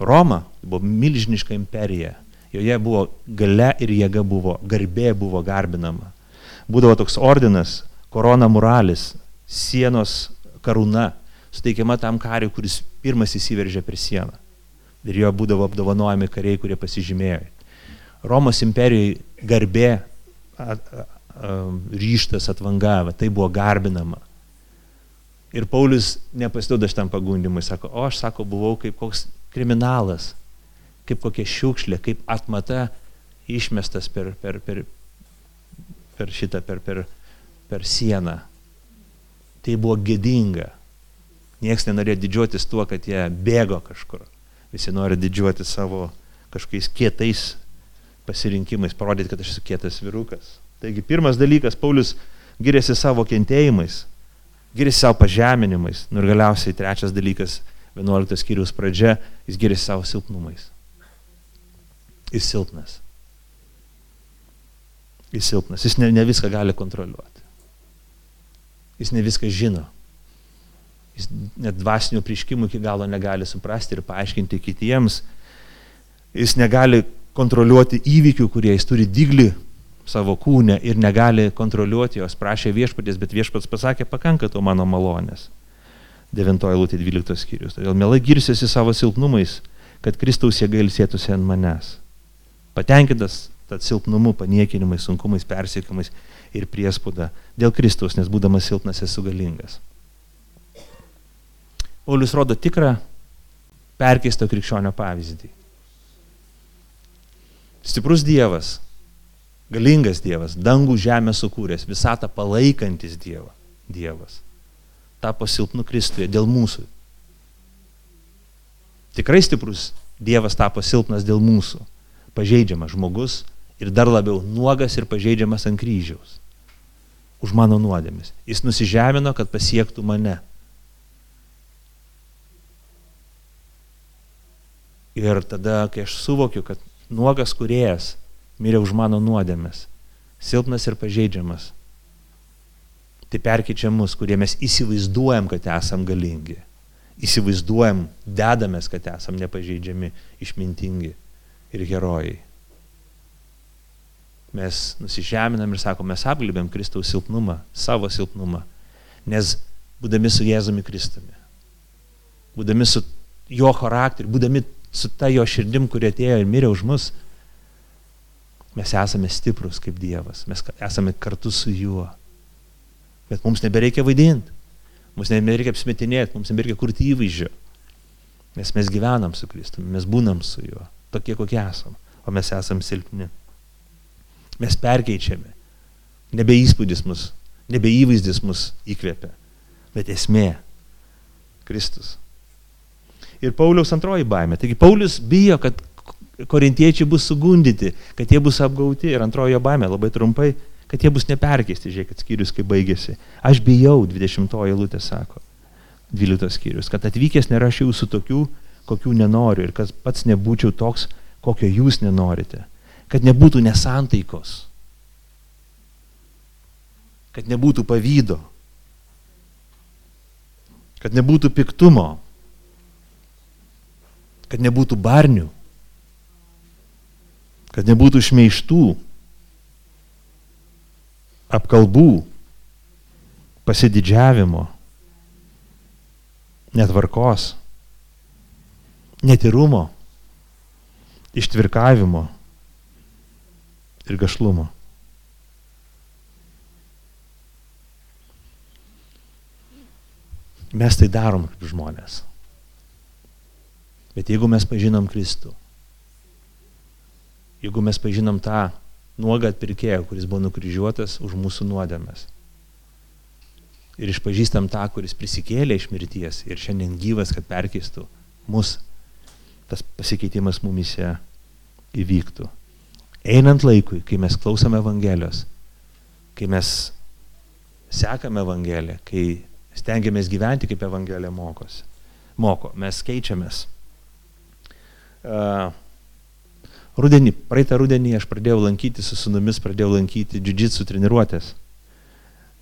Roma buvo milžiniška imperija. Joje buvo gale ir jėga buvo, garbė buvo garbinama. Būdavo toks ordinas, korona muralis, sienos karūna, suteikiama tam kariui, kuris pirmas įsiveržė per sieną. Ir jo būdavo apdovanojami kariai, kurie pasižymėjo. Romos imperijai garbė, ryštas atvangavo, tai buvo garbinama. Ir Paulius nepasiduoda šitam pagundimui, sako, o aš, sako, buvau kaip koks kriminalas, kaip kokia šiukšlė, kaip atmata išmestas per, per, per, per šitą, per, per, per sieną. Tai buvo gėdinga. Niekas nenorėjo didžiuotis tuo, kad jie bėgo kažkur. Visi nori didžiuoti savo kažkokiais kietais pasirinkimais, parodyti, kad aš esu kietas virukas. Taigi pirmas dalykas, Paulius giriasi savo kentėjimais giriasi savo pažeminimais. Nu ir galiausiai trečias dalykas, 11 skyrius pradžia, jis giriasi savo silpnumais. Jis silpnas. Jis silpnas. Jis ne, ne viską gali kontroliuoti. Jis ne viską žino. Jis net dvasinių prieškimų iki galo negali suprasti ir paaiškinti kitiems. Jis negali kontroliuoti įvykių, kurie jis turi diglį savo kūnę ir negali kontroliuoti jos, prašė viešpatės, bet viešpats pasakė, pakanka to mano malonės. 9 eilutė 12 skyrius. Todėl mielai girsiuosi savo silpnumais, kad Kristaus jėga ilsėtųsi ant manęs. Patenkintas tad silpnumu, paniekinimais, sunkumais, persiekimais ir priespūda dėl Kristaus, nes būdamas silpnas esu galingas. Paulius rodo tikrą perkeisto krikščionio pavyzdį. Stiprus Dievas Galingas Dievas, dangų žemę sukūręs, visatą palaikantis Dievą, Dievas. Tapo silpnu Kristuje dėl mūsų. Tikrai stiprus Dievas tapo silpnas dėl mūsų. Pažeidžiamas žmogus ir dar labiau nuogas ir pažeidžiamas ant kryžiaus. Už mano nuodėmis. Jis nusižemino, kad pasiektų mane. Ir tada, kai aš suvokiu, kad nuogas kuriejas mirė už mano nuodėmes, silpnas ir pažeidžiamas. Tai perkyčia mus, kurie mes įsivaizduojam, kad esam galingi. Įsivaizduojam, dedamės, kad esam nepažeidžiami, išmintingi ir herojai. Mes nusižeminam ir sakom, mes apglibėm Kristaus silpnumą, savo silpnumą, nes būdami su Jėzumi Kristumi, būdami su jo charakteriu, būdami su ta jo širdim, kurie atėjo ir mirė už mus, mes esame stiprus kaip Dievas, mes esame kartu su juo. Bet mums nebereikia vaidinti, mums nebereikia apsmetinėti, mums nebereikia kurti įvaizdžio. Nes mes gyvenam su Kristumi, mes būnam su juo, tokie kokie esam, o mes esam silpni. Mes perkeičiame. Nebe įspūdis mus, nebe įvaizdis mus įkvėpia, bet esmė - Kristus. Ir Pauliaus antroji baimė. Taigi Paulius bijo, kad korintiečiai bus sugundyti, kad jie bus apgauti. Ir antrojo baimė labai trumpai, kad jie bus neperkeisti, žiūrėkit, skyrius kaip baigėsi. Aš bijau, 20 eilutė sako, 12 skyrius, kad atvykęs nerašiau su tokių, kokių nenoriu ir kad pats nebūčiau toks, kokio jūs nenorite. Kad nebūtų nesantaikos. Kad nebūtų pavydo. Kad nebūtų piktumo. Kad nebūtų barnių. Kad nebūtų šmeištų. Apkalbų. Pasididžiavimo. Netvarkos. Netirumo ištvirkavimo ir gašlumo. Mes tai darom kaip žmonės. Bet jeigu mes pažinom Kristų, jeigu mes pažinom tą nuogą atpirkėją, kuris buvo nukryžiuotas už mūsų nuodėmes, ir išpažįstam tą, kuris prisikėlė iš mirties ir šiandien gyvas, kad perkeistų mus tas pasikeitimas mumise įvyktų. Einant laikui, kai mes klausome Evangelijos, kai mes sekame Evangeliją, kai stengiamės gyventi kaip Evangelija mokosi, moko, mes keičiamės. Rudenį, praeitą rudenį aš pradėjau lankyti su sunumis, pradėjau lankyti džidžitsų treniruotės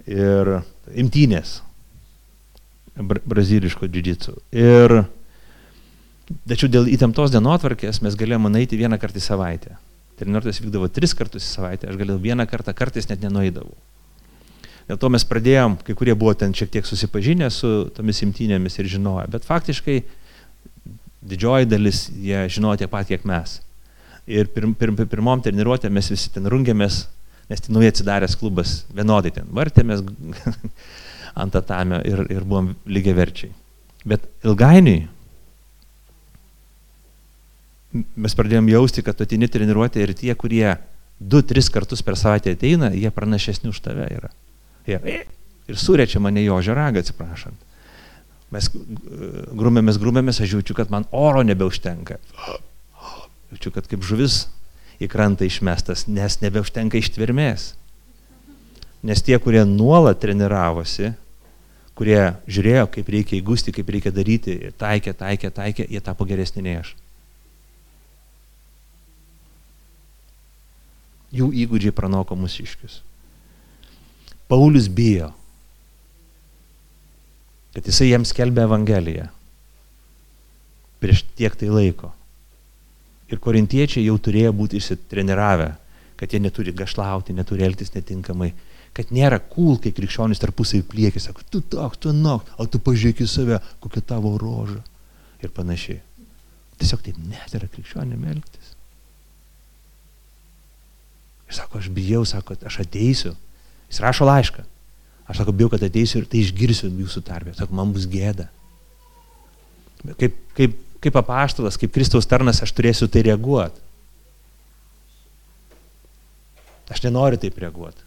ir imtynės braziliško džidžitsų. Ir Tačiau dėl įtemptos dienotvarkės mes galėjome nueiti vieną kartą į savaitę. Treniruotės vykdavo tris kartus į savaitę, aš galėjau vieną kartą, kartais net nenueidavau. Dėl to mes pradėjom, kai kurie buvo ten šiek tiek susipažinę su tomis imtynėmis ir žinojo, bet faktiškai didžioji dalis jie žinojo tiek pat, kiek mes. Ir pirm, pirm, pirmom treniruotėm mes visi ten rungėmės, nes tai naujai atsidaręs klubas, vienodai ten vartėmės ant atamio ir, ir buvom lygiai verčiai. Bet ilgainiui mes pradėjom jausti, kad atini treniruotė ir tie, kurie du, tris kartus per savaitę ateina, jie pranašesni už tave yra. Jie, ir surečia mane jo žaragą, atsiprašant. Mes grumėmės, grumėmės, aš jaučiu, kad man oro nebeužtenka. Jaučiu, kad kaip žuvis į krantą išmestas, nes nebeužtenka ištvirmės. Nes tie, kurie nuolat treniravosi, kurie žiūrėjo, kaip reikia įgusti, kaip reikia daryti, taikė, taikė, taikė, jie tapo geresni nei aš. jų įgūdžiai pranoko mūsiškius. Paulius bijo, kad jisai jiems skelbė Evangeliją prieš tiek tai laiko. Ir korintiečiai jau turėjo būti išsitreniravę, kad jie neturi gašlauti, neturi elgtis netinkamai, kad nėra cool, kai krikščionys tarpusai pliekė, sako, tu toks, tu nok, o tu pažiūrėk į save, kokia tavo roža ir panašiai. Tiesiog taip net yra krikščionim elgtis. Ir sako, aš bijau, sako, aš ateisiu. Jis rašo laišką. Aš sako, bijau, kad ateisiu ir tai išgirsiu jūsų tarpę. Sako, man bus gėda. Kaip, kaip, kaip apaštalas, kaip Kristaus tarnas, aš turėsiu tai reaguoti. Aš nenoriu taip reaguoti.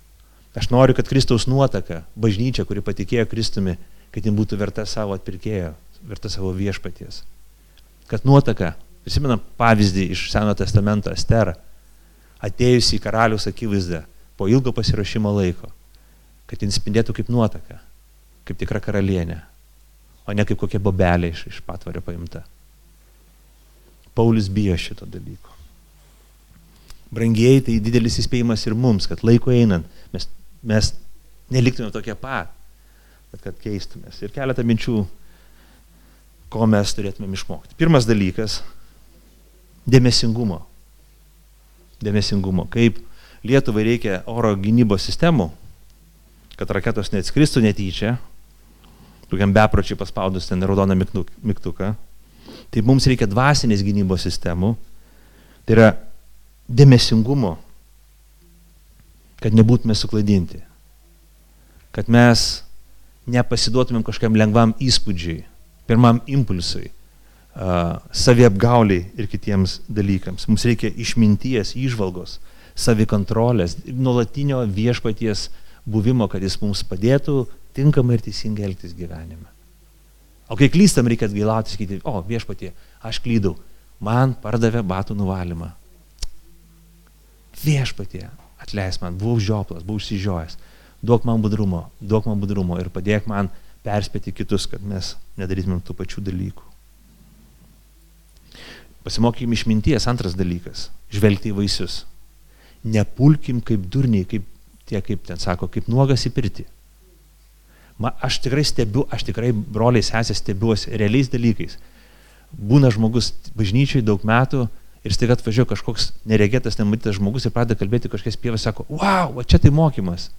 Aš noriu, kad Kristaus nuotaka, bažnyčia, kuri patikėjo Kristumi, kad jin būtų verta savo atpirkėjo, verta savo viešpaties. Kad nuotaka, prisimenam pavyzdį iš Seno testamento Esterą, atėjus į karalius akivaizdą po ilgo pasirašymo laiko, kad jis spindėtų kaip nuotaka, kaip tikra karalienė, o ne kaip kokia bobelė iš, iš patvario paimta. Paulius bijo šito dalyko. Brangieji, tai didelis įspėjimas ir mums, kad laiko einant mes, mes neliktume tokie pat, bet kad keistumės. Ir keletą minčių, ko mes turėtume išmokti. Pirmas dalykas - dėmesingumo dėmesingumo, kaip Lietuvai reikia oro gynybos sistemų, kad raketos neatskristų netyčia, tokiam bepročiai paspaudus ten raudoną mygtuką, Tai mums reikia dvasinės gynybos sistemų, tai yra dėmesingumo, kad nebūtume suklaidinti, kad mes nepasiduotumėm kažkam lengvam įspūdžiui, pirmam impulsui, saviapgauliai ir kitiems dalykams. Mums reikia išminties, išvalgos, savikontrolės, nuolatinio viešpaties buvimo, kad jis mums padėtų tinkamai ir teisingai elgtis gyvenime. O kai klystam, reikia atgailauti, sakyti, o viešpatie, aš klydau, man pardavė batų nuvalymą. Viešpatie, atleis man, buvau žioplas, buvau užsižiojęs. Duok man budrumo, duok man budrumo ir padėk man perspėti kitus, kad mes nedarytumėm tų pačių dalykų. Pasimokym išminties, antras dalykas - žvelgti į vaisius. Nepulkim kaip durniai, kaip tie, kaip ten sako, kaip nuogas į pirtį. Ma, aš tikrai stebiu, aš tikrai broliai sesės stebiuosi realiais dalykais. Būna žmogus bažnyčiai daug metų ir staiga atvažiuoja kažkoks neregėtas, nematytas žmogus ir pradeda kalbėti kažkas pievas, sako, wow, va čia tai mokymas.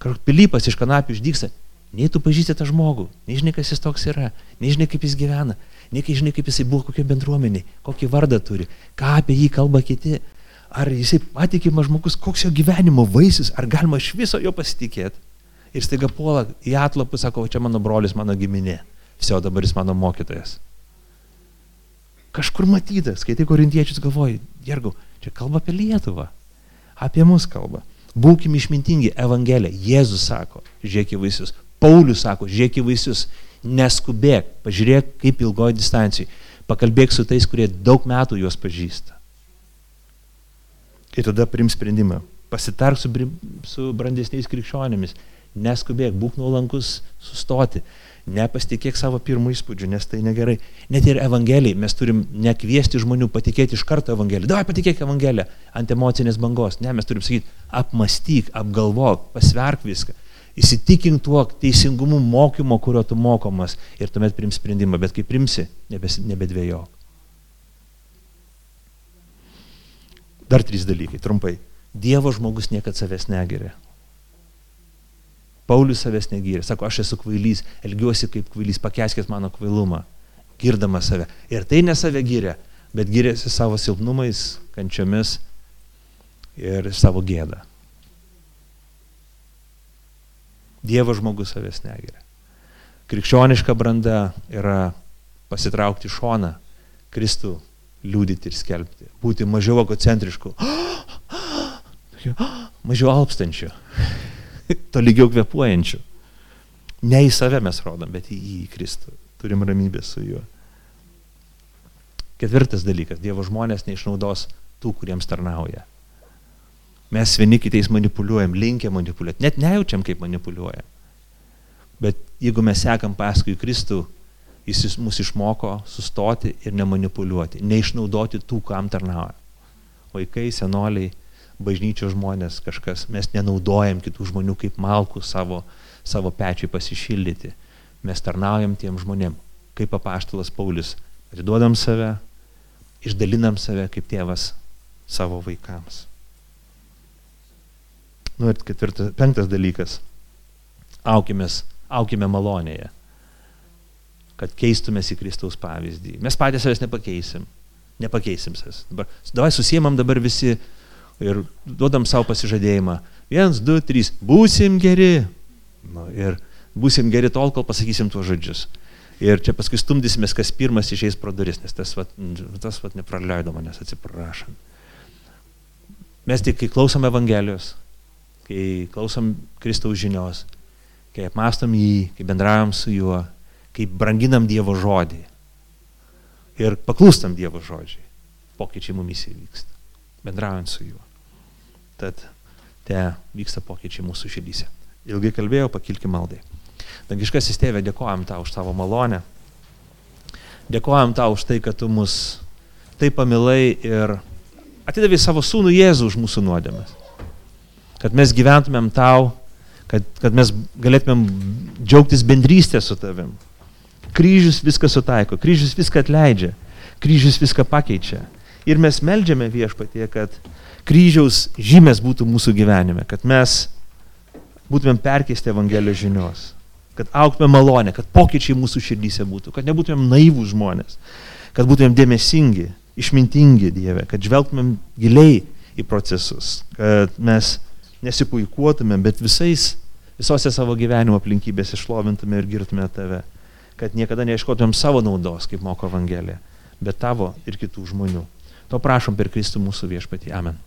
Kažkoks pilypas iš kanapių išdyksta, nei tu pažįsti tą žmogų, nežinai, kas jis toks yra, nežinai, kaip jis gyvena, nežinai, kaip jisai buvo kokio bendruomeniai, kokį vardą turi, ką apie jį kalba kiti, ar jisai patikimas žmogus, koks jo gyvenimo vaisius, ar galima iš viso jo pasitikėti ir staiga puola į atlapų, sako, čia mano brolis, mano giminė. Visi, o dabar jis mano mokytojas. Kažkur matytas, kai tai korintiečius galvoji, Jergau, čia kalba apie Lietuvą, apie mus kalba. Būkime išmintingi, Evangelija, Jėzus sako, žiūrėk į vaisius, Paulius sako, žiūrėk į vaisius, neskubėk, pažiūrėk kaip ilgoji distancijai, pakalbėk su tais, kurie daug metų juos pažįsta. Ir tada prim sprendimą, pasitark su, su brandesniais krikščionėmis, neskubėk, būk nuolankus sustoti, nepasitikėk savo pirmų įspūdžių, nes tai negerai. Net ir Evangelijai mes turim nekviesti žmonių patikėti iš karto Evangeliją. Davai patikėk Evangeliją ant emocinės bangos. Ne, mes turim sakyti, apmastyk, apgalvok, pasverk viską. Įsitikink tuo teisingumu mokymo, kurio tu mokomas ir tuomet prims sprendimą, bet kai primsi, nebedvėjok. Dar trys dalykai, trumpai. Dievo žmogus niekada savęs negeria. Paulius savęs negyrė, sako, aš esu kvailys, elgiuosi kaip kvailys, pakeskit mano kvailumą, girdamas save. Ir tai ne save gyrė, bet gyrėsi savo silpnumais, kančiomis ir savo gėdą. Dievo žmogus savęs negyrė. Krikščioniška branda yra pasitraukti šoną, Kristų liūdyti ir skelbti, būti mažiau egocentrišku, mažiau alpstančiu tolygiau kvepuojančių. Ne į save mes rodom, bet į jį, į Kristų. Turim ramybę su juo. Ketvirtas dalykas. Dievo žmonės neišnaudos tų, kuriems tarnauja. Mes vieni kitais manipuliuojam, linkę manipuliuoti. Net nejaučiam, kaip manipuliuojam. Bet jeigu mes sekam paskui Kristų, jis mus išmoko sustoti ir nemanipuliuoti, neišnaudoti tų, kam tarnauja. Vaikai, senoliai, bažnyčios žmonės, kažkas, mes nenaudojam kitų žmonių kaip malkų savo, savo pečiui pasišildyti. Mes tarnaujam tiem žmonėm, kaip apaštalas Paulius. Atiduodam save, išdalinam save kaip tėvas savo vaikams. Nu ir ketvirtas, penktas dalykas. Aukimės, aukime malonėje, kad keistumės į Kristaus pavyzdį. Mes patys savęs nepakeisim. Nepakeisim savęs. Dabar, davai susijimam dabar visi ir duodam savo pasižadėjimą. Vienas, du, trys, būsim geri. Nu, ir būsim geri tol, kol pasakysim tuos žodžius. Ir čia paskui stumdysimės, kas pirmas išeis pro duris, nes tas, vat, tas vat nepraleido manęs, atsiprašant. Mes tik, kai klausom Evangelijos, kai klausom Kristaus žinios, kai apmastom jį, kai bendraujam su juo, kai branginam Dievo žodį ir paklūstam Dievo žodžiai, pokyčiai mumis įvyksta, bendraujant su juo. Tad te vyksta pokyčiai mūsų širdyse. Ilgai kalbėjau, pakilkim maldai. Dangiškasis tėvė, dėkojam tau už tavo malonę. Dėkojam tau už tai, kad tu mus taip pamilai ir atidavai savo sūnų Jėzų už mūsų nuodėmes. Kad mes gyventumėm tau, kad, kad mes galėtumėm džiaugtis bendrystę su tavim. Kryžius viską sutaiko, kryžius viską atleidžia, kryžius viską pakeičia. Ir mes melžiame viešpatie, kad kryžiaus žymės būtų mūsų gyvenime, kad mes būtumėm perkeisti Evangelijos žinios, kad auktume malonę, kad pokyčiai mūsų širdyse būtų, kad nebūtumėm naivų žmonės, kad būtumėm dėmesingi, išmintingi Dieve, kad žvelgtumėm giliai į procesus, kad mes nesipuikuotumėm, bet visais, visose savo gyvenimo aplinkybėse išlovintume ir girtume tave, kad niekada neieškotumėm savo naudos, kaip moko Evangelija, bet tavo ir kitų žmonių. To prašom per Kristų mūsų viešpatį. Amen.